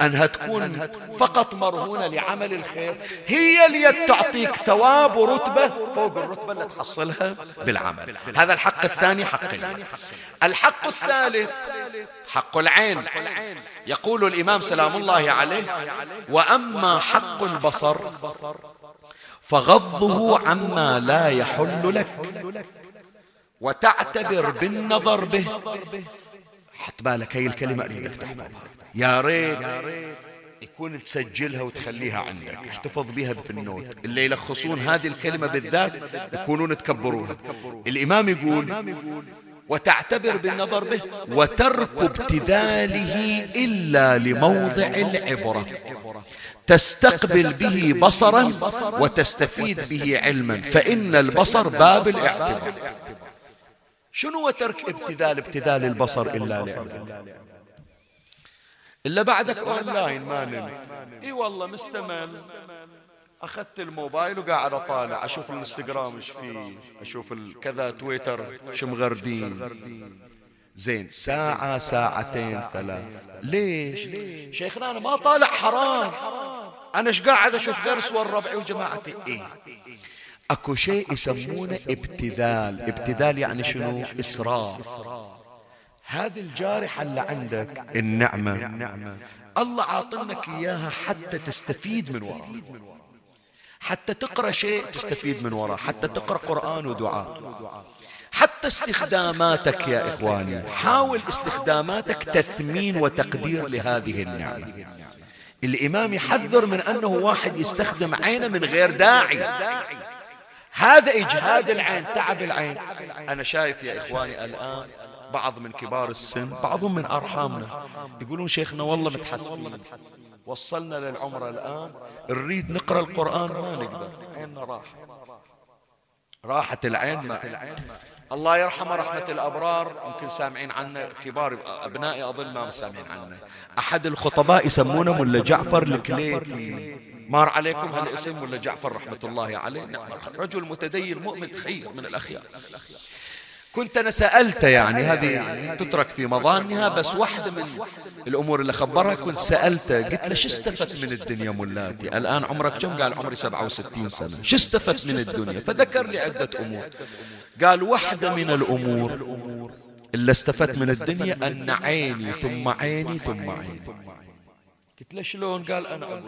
انها تكون فقط مرهونة لعمل الخير هي اللي تعطيك ثواب ورتبة فوق الرتبة اللي تحصلها بالعمل. هذا الحق الثاني حق الحق الثالث حق العين. يقول الإمام سلام الله عليه وأما حق البصر فغضه عما لا يحل لك وتعتبر بالنظر به. حط بالك هاي الكلمة أريدك تحفظها. يا ريت يكون تسجلها وتخليها عندك احتفظ بها في النوت اللي يلخصون هذه الكلمة بالذات يكونون تكبروها. الإمام يقول وتعتبر بالنظر به وترك ابتذاله إلا لموضع العبرة. تستقبل به بصرا وتستفيد به علما. فإن البصر باب الاعتبار. شنو هو ترك ابتذال ابتذال البصر إلا لله إلا بعدك أونلاين ما نمت. إي والله مستمل أخذت الموبايل وقاعد أطالع أشوف الإنستغرام إيش فيه أشوف كذا تويتر شو مغردين. زين ساعة ساعتين ثلاث. ليش؟ شيخنا أنا ما طالع حرام. أنا إيش قاعد أشوف غير صور ربعي وجماعتي؟ إيه. أكو شيء يسمونه ابتذال. ابتذال. يعني شنو؟ إسراف. هذه الجارحة اللي عندك النعمة. الله عاطنك إياها حتى تستفيد من وراء حتى تقرأ شيء تستفيد من وراء حتى تقرأ قرآن ودعاء. حتى استخداماتك يا إخواني. حاول استخداماتك تثمين وتقدير لهذه النعمة. الإمام يحذر من أنه واحد يستخدم عينه من غير داعي. هذا إجهاد العين تعب العين. أنا شايف يا إخواني الآن بعض من كبار السن بعضهم من أرحامنا يقولون شيخنا والله متحسفين. وصلنا للعمر الآن نريد نقرأ القرآن ما نقدر. عيننا راح. راحت العين ما الله يرحمه رحمة الأبرار. يمكن سامعين عنه كبار أبنائي أظن ما سامعين عنه أحد الخطباء يسمونه ملا جعفر الكليتي؟ مار عليكم هالاسم ولا جعفر رحمة الله عليه؟ نعم. رجل متدين مؤمن خير من الأخيار. كنت أنا سألته يعني هذه تترك في مظانها بس واحدة من الأمور اللي خبرها كنت سألته قلت له شو استفدت من الدنيا ملاتي الآن عمرك كم؟ قال عمري 67 سنة. شو استفدت من الدنيا؟ فذكر لي عدة أمور. قال واحدة من الأمور اللي استفدت من الدنيا أن عيني ثم عيني ثم عيني. قلت له شلون؟ قال أنا أقول.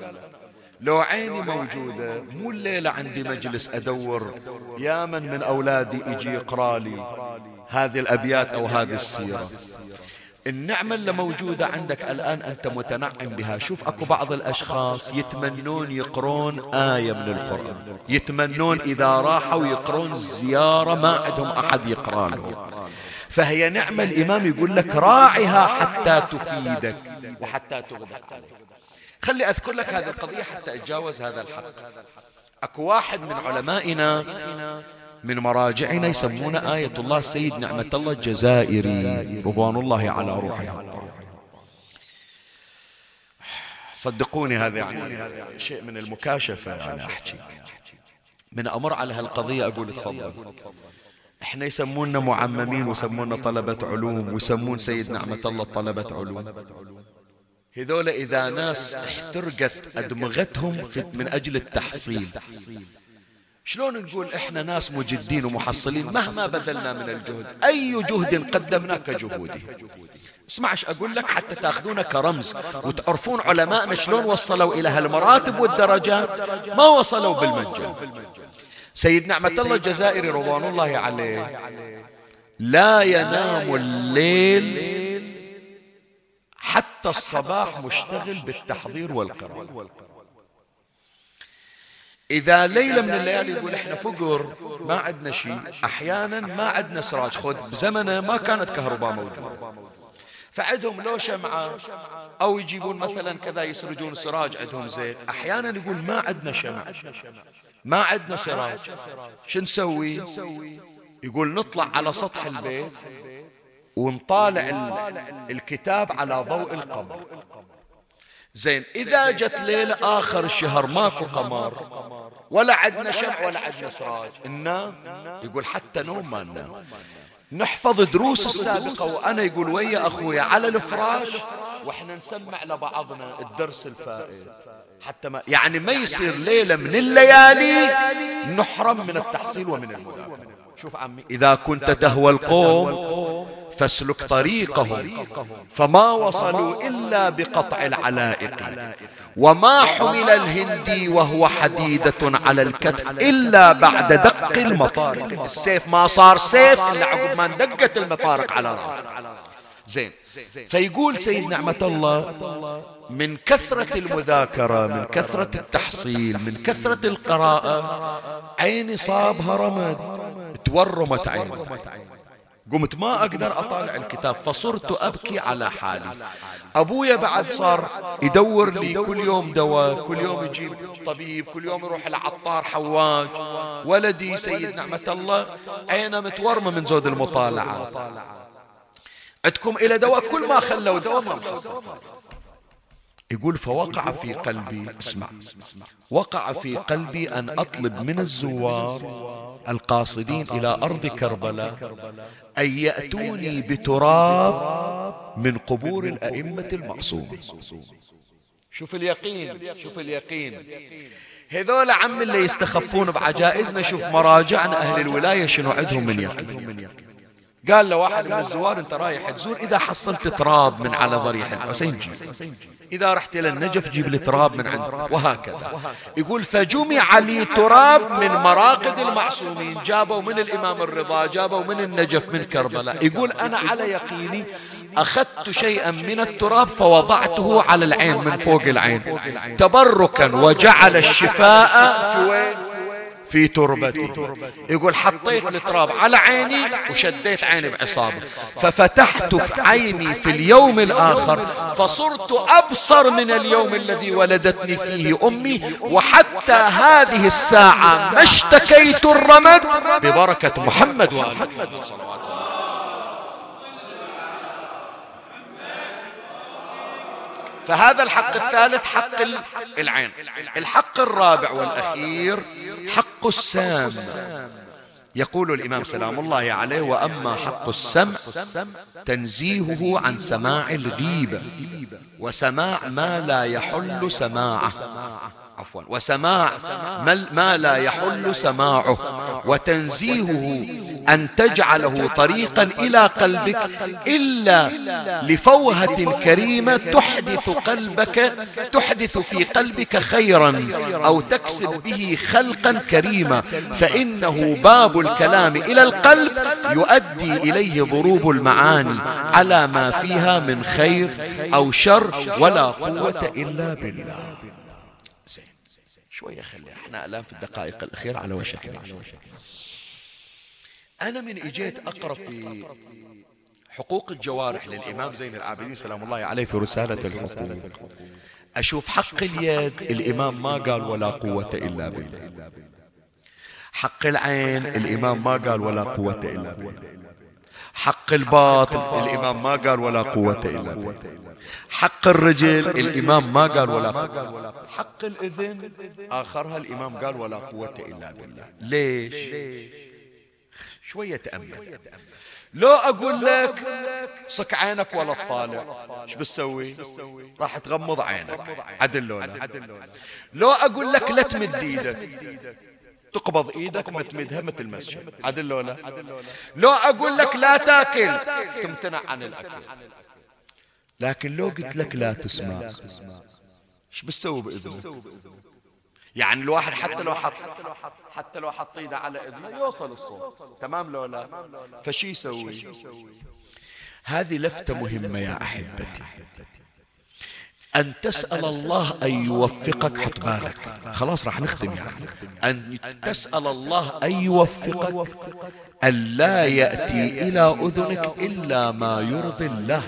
لو عيني موجودة مو الليلة عندي مجلس أدور. يا من من أولادي يجي يقرأ لي هذه الأبيات أو هذه السيرة. النعمة اللي موجودة عندك الآن أنت متنعم بها. شوف أكو بعض الأشخاص يتمنون يقرون آية من القرآن. يتمنون إذا راحوا يقرون زيارة ما عندهم أحد يقرأ له فهي نعمة الإمام يقول لك راعها حتى تفيدك وحتى تغدق عليك. خلي أذكر لك هذه القضية حتى أتجاوز هذا الحق. أكو واحد من علمائنا من مراجعنا يسمون آية الله السيد نعمة الله الجزائري رضوان الله على روحه. صدقوني هذا يعني شيء من المكاشفة أنا أحكي. من أمر على هالقضية أقول تفضل. إحنا يسمونا معممين ويسمونا طلبة علوم ويسمون سيد نعمة الله طلبة علوم. هذول إذا ناس احترقت أدمغتهم من أجل التحصيل. شلون نقول إحنا ناس مجدين ومحصلين؟ مهما بذلنا من الجهد. أي جهد قدمناه كجهوده اسمعش أقول لك؟ حتى تاخذونه كرمز وتعرفون علماءنا شلون وصلوا إلى هالمراتب والدرجات. ما وصلوا بالمجان. سيد نعمة الله الجزائري رضوان الله عليه لا ينام الليل حتى الصباح مشتغل بالتحضير والقراءة. إذا ليلة من الليالي يقول إحنا فقر ما عندنا شيء. أحيانا ما عندنا سراج خذ بزمنه ما كانت كهرباء موجودة. فعندهم لو شمعة أو يجيبون مثلا كذا يسرجون سراج عندهم زيت. أحيانا يقول ما عندنا شمع ما عندنا سراج. شو نسوي؟ يقول نطلع على سطح البيت. ونطالع الكتاب على ضوء القمر. زين إذا جت ليلة آخر الشهر ماكو قمر. ولا عندنا شمع ولا عندنا سراج. ننام يقول حتى نوم ما ننام نحفظ دروس السابقة وأنا يقول ويا أخويا على الفراش وإحنا نسمع لبعضنا الدرس الفائت. حتى ما يعني ما يصير ليلة من الليالي نحرم من التحصيل ومن المذاكرة شوف عمي إذا كنت تهوى القوم فاسلك طريقهم فما وصلوا إلا بقطع العلائق. وما حمل الهندي وهو حديدة على الكتف إلا بعد دق المطارق. السيف ما صار سيف إلا عقب ما اندقت المطارق على رأسه. زين. فيقول سيد نعمة الله من كثرة المذاكرة من كثرة التحصيل من كثرة القراءة عيني صابها رمد تورمت عيني. قمت ما أقدر أطالع الكتاب فصرت أبكي على حالي. أبويا بعد صار يدور لي كل يوم دواء كل يوم يجيب طبيب كل يوم يروح لعطار حواج. ولدي سيد نعمة الله عينه متورمة من زود المطالعة. عندكم إلى دواء؟ كل ما خلوا دواء ما محصل يقول فوقع في قلبي اسمع وقع في قلبي أن أطلب من الزوار القاصدين إلى أرض كربلاء. أن يأتوني بتراب من قبور الأئمة المعصومين شوف اليقين شوف اليقين. هذول عم اللي يستخفون بعجائزنا شوف مراجعنا أهل الولاية شنو عندهم من يقين. قال له واحد من الزوار أنت رايح تزور إذا حصلت تراب من على ضريح الحسين جيب. إذا رحت إلى النجف جيب لي تراب من عند وهكذا. يقول فجمع لي تراب من مراقد المعصومين. جابوا من الإمام الرضا جابوا من النجف من كربلاء. يقول أنا على يقيني أخذت شيئا من التراب فوضعته على العين من فوق العين. تبركا وجعل الشفاء في وين؟ في تربتي. يقول حطيت التراب على عيني وشديت عيني بعصابة ففتحت في عيني في اليوم الآخر فصرت أبصر من اليوم الذي ولدتني فيه أمي وحتى هذه الساعة ما اشتكيت الرمد. ببركة محمد وآله. الله فهذا الحق الثالث حق العين. الحق الرابع والأخير حق السام. يقول الإمام سلام الله عليه وأما حق السمع تنزيهه عن سماع الغيبة وسماع ما لا يحل سماعه. عفوا. وسماع ما لا يحل سماعه. وتنزيهه أن تجعله طريقا إلى قلبك إلا لفوهة كريمة تحدث قلبك تحدث في قلبك خيرا أو تكسب به خلقا كريما. فإنه باب الكلام إلى القلب يؤدي إليه ضروب المعاني على ما فيها من خير أو شر ولا قوة إلا بالله. شوية خلي إحنا الآن في الدقائق الأخيرة على وشك. أنا من إجيت أقرأ في حقوق الجوارح للإمام زين العابدين سلام الله عليه في رسالة الحقوق. أشوف حق اليد الإمام ما قال ولا قوة إلا بالله. حق العين الإمام ما قال ولا قوة إلا بالله. حق الباطن الإمام ما قال ولا قوة إلا بالله. حق الرجل. الإمام ما قال ولا قوة. حق الإذن. آخرها الإمام قال ولا قوة إلا بالله. ليش؟ شوية تأمل. لو أقول لك صك عينك ولا تطالع. إيش بتسوي؟ راح تغمض عينك. عدل لولا. لو أقول لك لا تمد إيدك. تقبض إيدك ما تمدها مثل المسجد. عدل لولا لو أقول لك لا تأكل. تمتنع عن الأكل. لكن لو قلت لك لا تسمع. إيش بتسوي بإذنك؟ يعني الواحد حتى لو حط حتى لو حط إيده على إذنه يوصل الصوت. تمام لو لا؟ فشي يسوي؟ هذه لفتة مهمة يا أحبتي. أن تسأل الله أن يوفقك حط بالك خلاص راح نختم يعني. أن تسأل الله أن يوفقك أن لا يأتي إلى أذنك إلا ما يرضي الله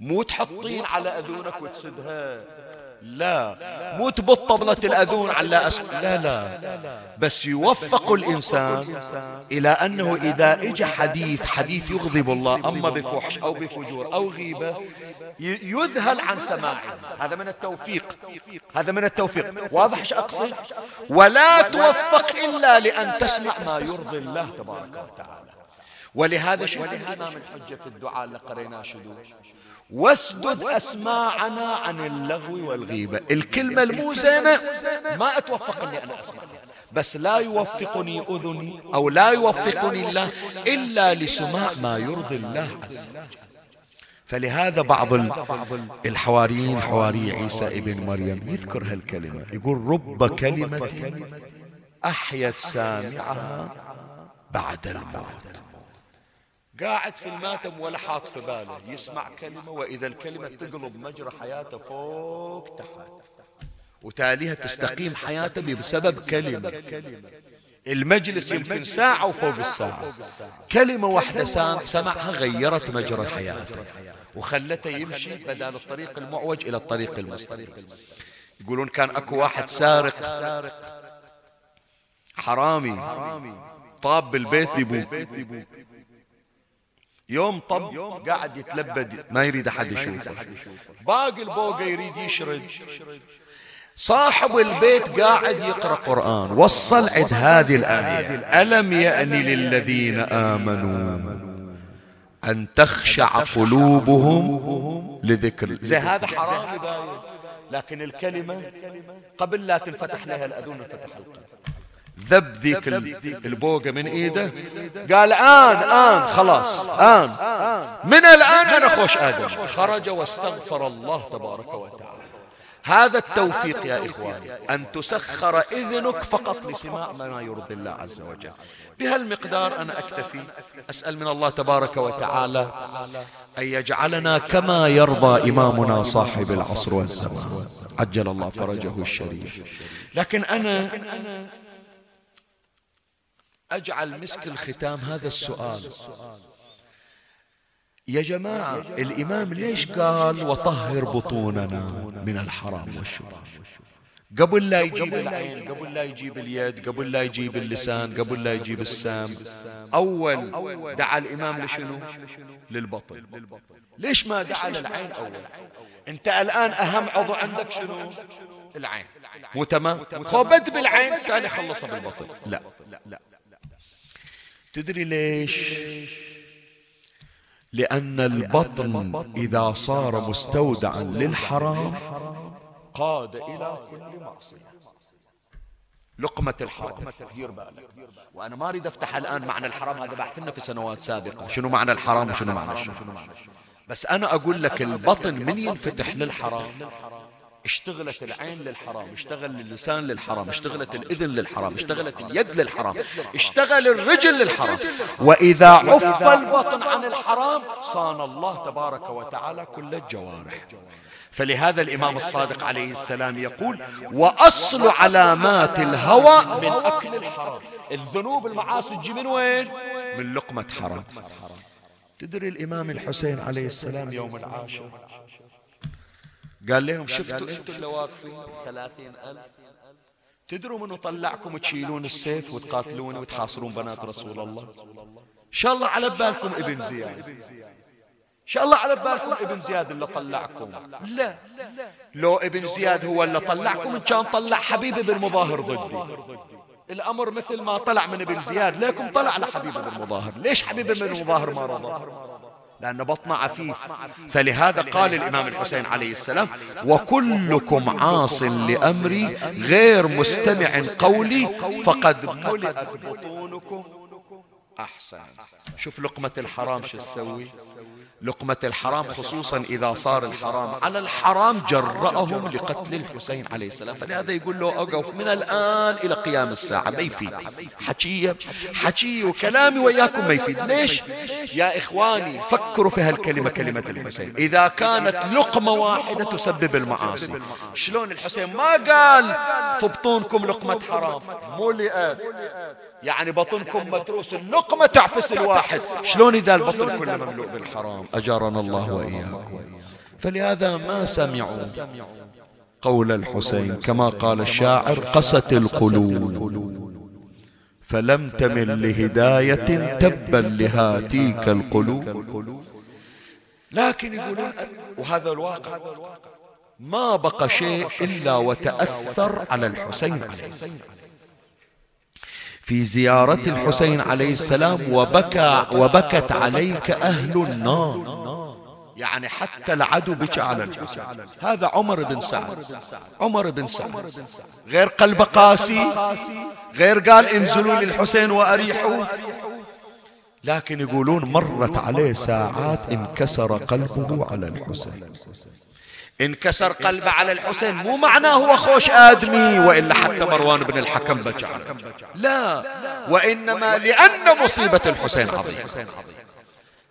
مو تحطين على أذنك وتسدها. لا. مو تبط طبلة الأذون على أسم لا لا. بس يوفق الإنسان إلى أنه إذا إجى حديث حديث يغضب الله أما بفحش أو بفجور أو غيبة يذهل عن سماعه. هذا من التوفيق. هذا من التوفيق. واضح إيش أقصد؟ ولا توفق إلا لأن تسمع ما يرضي الله تبارك وتعالى. ولهذا شوف الإمام الحجة في الدعاء اللي قريناه شدوش واسدد أسماعنا عن اللغو والغيبة الكلمة الموزنة ما أتوفق أني أنا أسمع بس لا يوفقني أذني أو لا يوفقني الله إلا لسماع ما يرضي الله عز وجل. فلهذا بعض الحواريين حواري عيسى ابن مريم يذكر هالكلمة يقول رب كلمة أحيت سامعها بعد الموت. قاعد في الماتم ولا حاط في باله. يسمع كلمة وإذا الكلمة تقلب مجرى حياته فوق تحت. وتاليها تستقيم حياته بسبب كلمة. المجلس يمكن ساعة وفوق الساعة. كلمة واحدة سمعها غيرت مجرى حياته. وخلته يمشي بدل الطريق المعوج إلى الطريق المستقيم. يقولون كان أكو واحد سارق. حرامي. طاب بالبيت ببوك يوم طب قاعد يتلبد ما يريد أحد يشوفه. باقي البوقة يريد يشرد. صاحب البيت قاعد يقرأ قرآن وصل عد هذه الآية. ألم يأن للذين آمنوا أن تخشع قلوبهم لذكر زي هذا حرام لكن الكلمة قبل لا تنفتح لها الأذون انفتح القلب ذب ذيك البوقة من إيده. قال آن آن خلاص آن من الآن أنا خوش آدم. خرج واستغفر الله تبارك وتعالى. هذا التوفيق يا إخواني أن تسخر إذنك فقط لسماع ما يرضي الله عز وجل. بهالمقدار أنا أكتفي. أسأل من الله تبارك وتعالى أن يجعلنا كما يرضى إمامنا صاحب العصر والزمان. عجل الله فرجه الشريف. لكن أنا أجعل مسك الختام هذا السؤال. يا جماعة الإمام ليش قال وطهر بطوننا من الحرام والشبهة قبل لا يجيب العين قبل لا يجيب اليد قبل لا يجيب اللسان قبل لا يجيب السام. أول دعا الإمام لشنو؟ للبطن ليش ما دعا للعين أول؟ أنت الآن أهم عضو عندك شنو؟ العين. مو تمام؟ هو بد بالعين تالي خلصها بالبطن لا لا. تدري ليش؟ لأن البطن إذا صار مستودعا للحرام قاد إلى كل معصية. لقمة الحرام. دير بالك وأنا ما أريد أفتح الآن معنى الحرام هذا بحثنا في سنوات سابقة. شنو معنى الحرام وشنو معنى الشرك؟ بس أنا أقول لك البطن من ينفتح للحرام. اشتغلت العين للحرام اشتغل اللسان للحرام اشتغلت الإذن للحرام اشتغلت اليد للحرام اشتغل الرجل للحرام. وإذا عف البطن عن الحرام صان الله تبارك وتعالى كل الجوارح. فلهذا الإمام الصادق عليه السلام يقول وأصل علامات الهوى من أكل الحرام. الذنوب المعاصي تجي من وين؟ من لقمة حرام. تدري الإمام الحسين عليه السلام يوم العاشر قال لهم شفتوا أنتم اللي واقفين ثلاثين ألف. تدروا منو طلعكم تشيلون السيف وتقاتلون وتخاصرون بنات رسول الله؟ إن شاء الله على بالكم ابن زياد. إن شاء الله على بالكم ابن زياد اللي طلعكم. لا. لو ابن زياد هو اللي طلعكم إن كان طلع حبيب بن مظاهر ضدي. الأمر مثل ما طلع من ابن زياد ليكم طلع لحبيب بن مظاهر. ليش حبيب بن مظاهر ما رضى؟ لأن بطنه عفيف فلهذا قال الإمام الحسين عليه السلام وكلكم عاص لأمري غير مستمع قولي فقد ملئت بطونكم. أحسن. شوف لقمة الحرام شو تسوي؟ لقمة الحرام خصوصا إذا صار الحرام. على الحرام. جرأهم لقتل الحسين عليه السلام. فلهذا يقول له أقف من الآن إلى قيام الساعة. ما يفيد؟ حكي حكي وكلامي وياكم ما يفيد. ليش؟ يا إخواني فكروا في هالكلمة كلمة الحسين. إذا كانت لقمة واحدة تسبب المعاصي. شلون الحسين؟ ما قال في بطونكم لقمة حرام. ملئت. يعني بطنكم متروس اللقمة تعفس الواحد. شلون إذا البطن؟ كله مملوء بالحرام؟ أجارنا الله وإياكم. فلهذا ما سمعوا. قول الحسين كما قال الشاعر قست القلوب. فلم تمل لهداية تبا لهاتيك القلوب. لكن يقولون وهذا الواقع. ما بقى شيء إلا وتأثر على الحسين عليه. السلام في زيارة الحسين عليه السلام وبكى وبكت عليك أهل النار. يعني حتى العدو بكى على الحسين. هذا عمر بن سعد. عمر بن سعد. غير قلب قاسي. غير قال انزلوا للحسين وأريحوا. لكن يقولون مرت عليه ساعات انكسر قلبه على الحسين. انكسر قلبه على الحسين مو معناه هو خوش آدمي وإلا حتى مروان بن الحكم بكى لا. وإنما لأن مصيبة الحسين عظيم.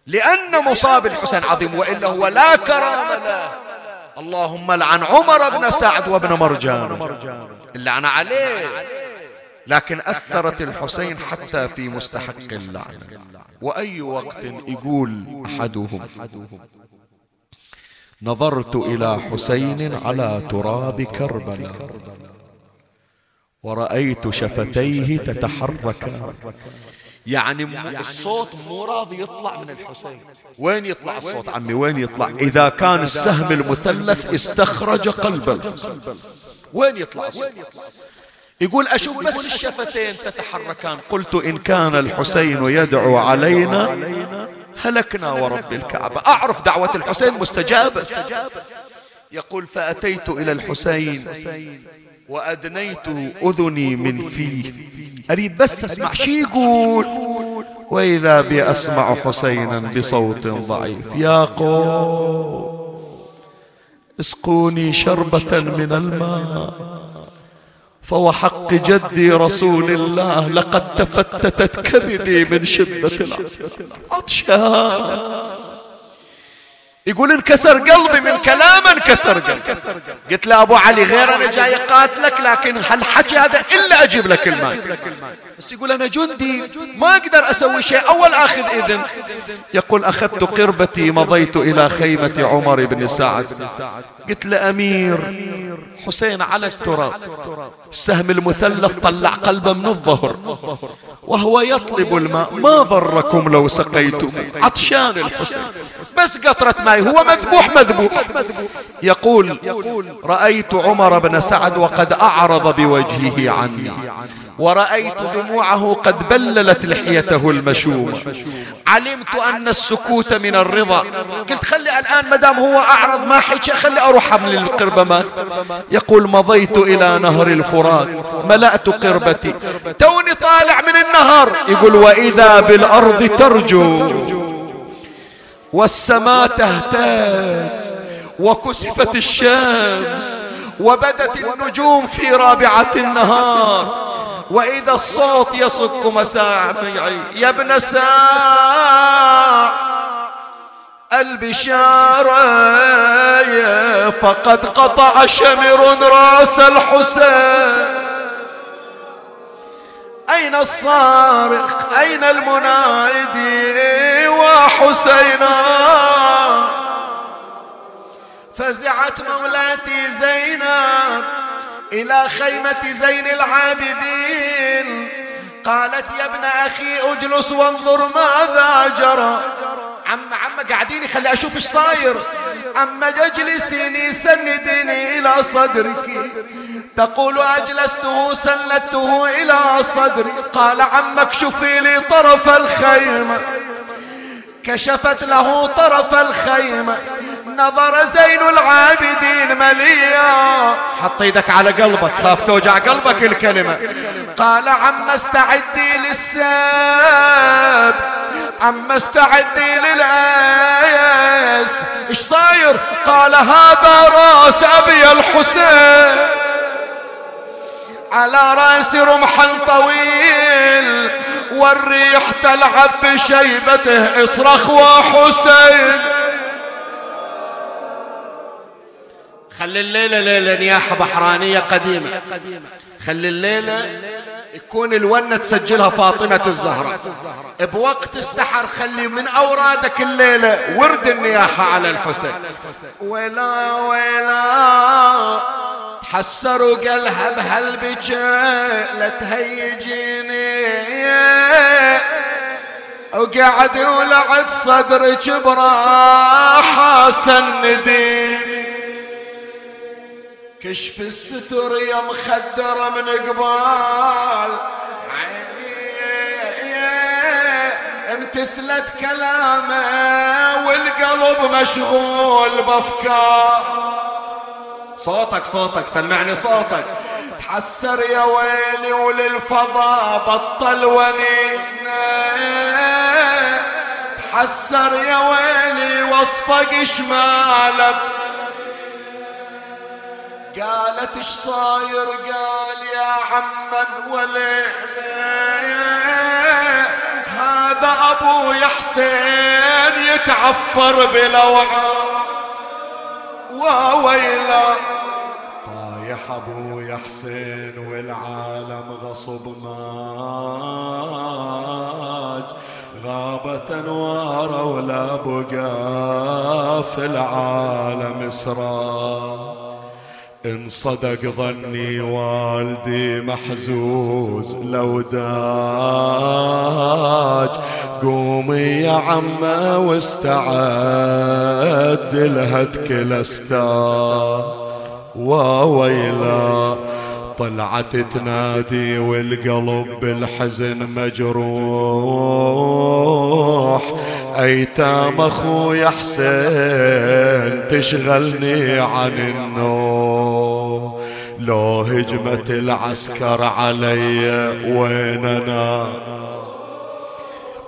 لأن مصاب الحسين عظيم وإلا هو لا كرامة له. اللهم لعن عمر بن سعد وابن مرجان. اللعن عليه. لكن أثرت الحسين حتى في مستحق اللعنة وأي وقت يقول أحدهم. نظرت إلى حسين على تراب كربلاء. ورأيت شفتيه تتحركان يعني الصوت مو راضي يطلع من الحسين. وين يطلع الصوت عمي؟ وين يطلع؟ إذا كان السهم المثلث استخرج قلب الحسين وين يطلع الصوت؟ يقول أشوف بس الشفتين تتحركان. قلت إن كان الحسين يدعو علينا هلكنا ورب الكعبة. أعرف دعوة الحسين مستجابة. يقول فأتيت إلى الحسين وأدنيت أذني من فيه. أريد بس أسمع شي يقول. وإذا بي أسمع حسينا بصوت ضعيف. يا قوم اسقوني شربة من الماء. فوحق جدي رسول الله. لقد تفتتت كبدي من شدة العطشان يقول انكسر قلبي من كلام انكسر قلبي. قلت له أبو علي غير أنا جاي قاتلك لكن هالحكي هذا إلا أجيب لك المال بس يقول أنا جندي ما أقدر أسوي شيء أول آخذ إذن. يقول أخذت قربتي مضيت إلى خيمة عمر بن سعد. قلت له أمير حسين على التراب. السهم المثلث طلع قلبه من الظهر. وهو يطلب الماء. ما ضركم لو سقيتم؟ عطشان الحسين. بس قطرة ماء هو مذبوح مذبوح. يقول رأيت عمر بن سعد وقد أعرض بوجهه عني. ورأيت دموعه قد بللت لحيته المشومة علمت أن السكوت من الرضا. قلت خلي الآن مدام هو أعرض ما حكي خلي أروح أملي القربة يقول مضيت إلى نهر الفرات ملأت قربتي. توني طالع من النهر. يقول وإذا بالأرض ترجو. والسماء تهتز وكسفت الشمس وبدت النجوم في رابعة النهار. وإذا الصوت يصك مسامعي يا ابن ساع البشارة فقد قطع شمر راس الحسين. أين الصارخ؟ أين المنادي وحسينا. فزعت مولاتي زينب إلى خيمة زين العابدين. قالت يا ابن أخي أجلس وانظر ماذا جرى. عم عم قاعدين خلي أشوف إيش صاير. عم اجلسيني سندني إلى صدرك. تقول أجلسته سندته إلى صدري. قال عمك شوفي لي طرف الخيمة. كشفت له طرف الخيمة. نظر زين العابدين مليا. حط إيدك على قلبك خاف توجع قلبك الكلمة. قال عم استعدي للساب عم استعدي للآيس إيش صاير؟ قال هذا رأس أبي الحسين. على رأس رمح طويل والريح تلعب بشيبته إصرخ وحسين. خلي الليلة ليلة نياحة بحرانية قديمة. خلي الليلة يكون الونة تسجلها فاطمة الزهراء بوقت السحر خلي من أورادك الليلة ورد النياحة على الحسين. ولا ولا حسروا قلها بهالبكاء لا تهيجيني. وقعد ولعت صدرك براحة سنديني. كشف الستر يا مخدرة من قبال. عيني امتثلت كلامه والقلب مشغول بأفكار. صوتك صوتك سمعني صوتك. تحسر يا ويلي وللفضاء بطل ونينا تحسر يا ويلي وصفك شمالك قالت إيش صاير؟ قال يا عمن وليلة هذا أبو حسين يتعفر بلوعة. وويلا طايح أبو حسين والعالم غصب ماج. غابت انواره ولا بقى في العالم اسرار إن صدق ظني والدي محزوز لو داج. قومي يا عمه واستعد لهتك الاستار وويلا طلعت تنادي والقلب بالحزن مجروح. أيتام اخويا حسين تشغلني عن النوم. هجمت العسكر علي. وين أنا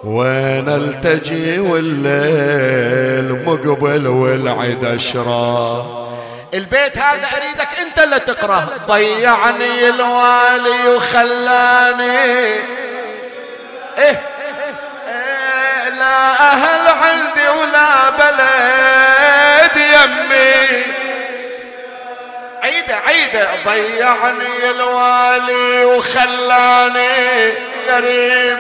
وين التجي والليل مقبل والعيد اشرار البيت هذا أريدك أنت اللي تقرأه. ضيعني الوالي وخلاني. إيه, إيه لا أهل عندي ولا بلد يمي. عيده عيده ضيعني الوالي وخلاني غريب.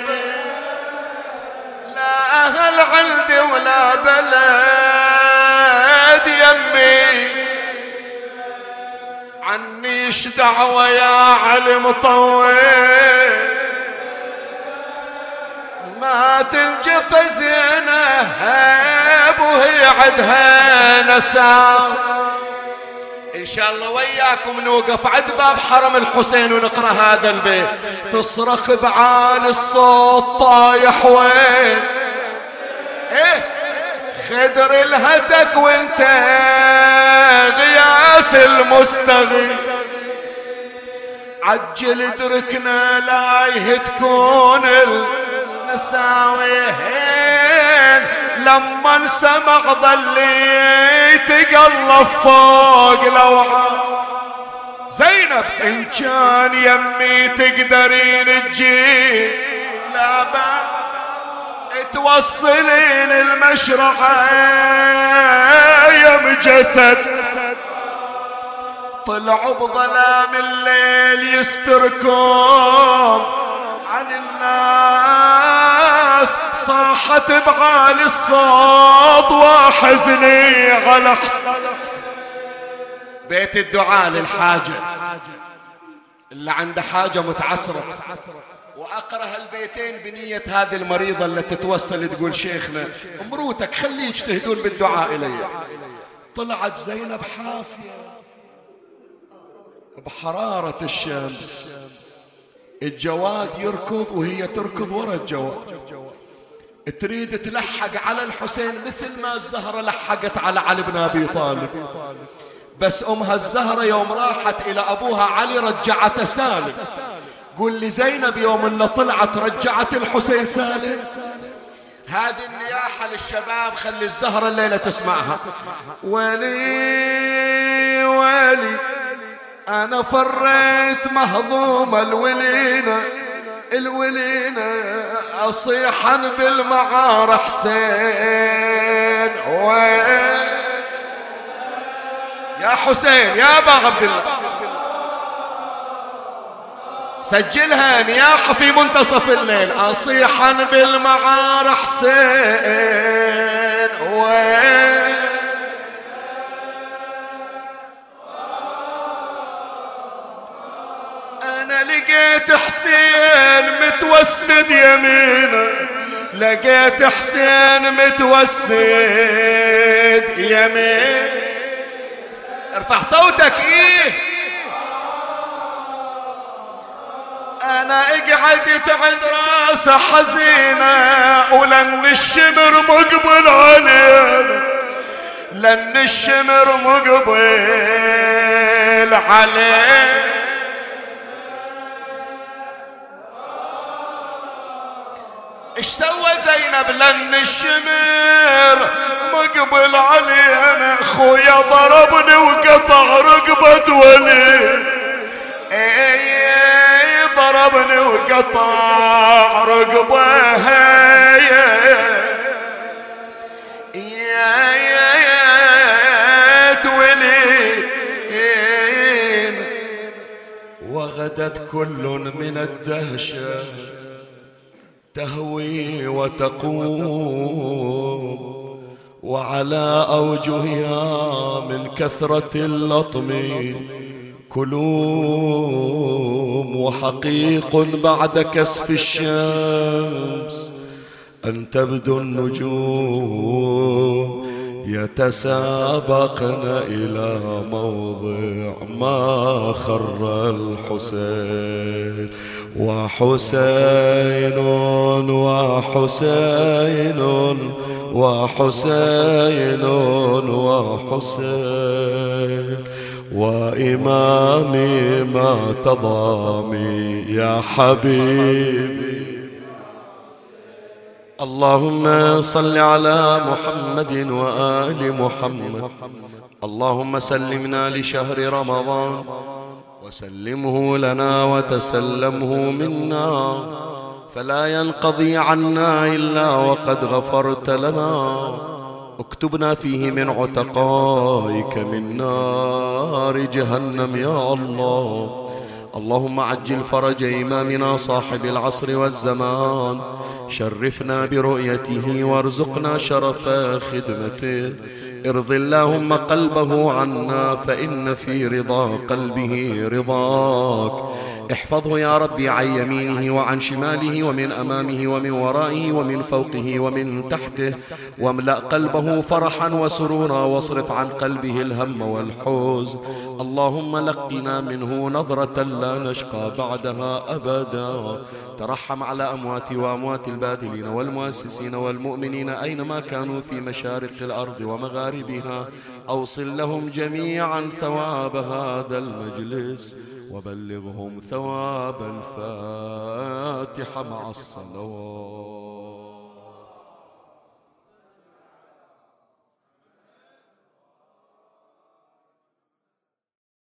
لا أهل عندي ولا بلد يمي. عنيش دعوة يا علم طويل ما تنجف زينة هيب وهي عدها نسام إن شاء الله وياكم نوقف عند باب حرم الحسين ونقرأ هذا البيت. تصرخ بعالي الصوت طايح وين؟ إيه؟ خدر الهتك وإنت غياث المستغيث. عجل ادركنا لا تكون النساويهين لما سمع ظلي تقلب فوق لوعة زينب إن كان يمي تقدرين تجين لا توصلين المشرعة يا مجسد طلعوا بظلام الليل يستركم عن الناس صاحت بعالي الصوت وحزني على بيت الدعاء للحاجة. اللي عنده حاجة متعسرة. وأقرأ هالبيتين بنية هذه المريضة اللي تتوسل تقول شيخنا مروتك خليه يجتهدون بالدعاء إلي. طلعت زينب حافية بحرارة الشمس. الجواد يركض وهي تركض ورا الجواد. تريد تلحق على الحسين مثل ما الزهرة لحقت على علي بن أبي طالب. بس أمها الزهرة يوم راحت إلى أبوها علي رجعته سالم. لي زينب يوم اللي طلعت رجعت الحسين سالم. هذه النياحة للشباب خلي الزهرة الليلة تسمعها. ولي ولي أنا فريت مهضوم الولينة الولينة أصيحا بالمعار حسين. وين؟ يا حسين يا أبا عبد الله. سجلها نياحة في منتصف الليل. أصيحا بالمعار حسين. وين؟ لقيت حسين متوسد يمينه لقيت حسين متوسد يمين ارفع صوتك إيه؟ أنا اقعدت عند راسه حزينة ولن الشمر مقبل علينا. لن الشمر مقبل عليه إيش سوى زينب لن الشمر مقبل علينا خويا ضربني وقطع رقبة ولي. إيه ضربني وقطع رقبها يا يا يا تولي وغدت كل من الدهشة. تهوي وتقوم وعلى أوجهها من كثرة اللطم كلوم وحقيق بعد كسف الشمس أن تبدو النجوم يتسابقن إلى موضع ما خر الحسين وحسين وحسين وحسين وحسين وإمامي ما تضامي يا حبيبي. اللهم صل على محمد وآل محمد. اللهم سلمنا لشهر رمضان. وسلمه لنا وتسلمه منا فلا ينقضي عنا إلا وقد غفرت لنا اكتبنا فيه من عتقائك من نار جهنم يا الله اللهم عجل فرج إمامنا صاحب العصر والزمان شرفنا برؤيته وارزقنا شرف خدمته ارض اللهم قلبه عنا فإن في رضا قلبه رضاك. احفظه يا ربي عن يمينه وعن شماله ومن أمامه ومن ورائه ومن فوقه ومن تحته واملأ قلبه فرحا وسرورا واصرف عن قلبه الهم والحوز. اللهم لقنا منه نظرة لا نشقى بعدها أبدا. ترحم على أموات وأموات الباذلين والمؤسسين والمؤمنين أينما كانوا في مشارق الأرض ومغاربها. أوصل لهم جميعا ثواب هذا المجلس. وبلغهم ثواب الفاتحة مع الصلوات.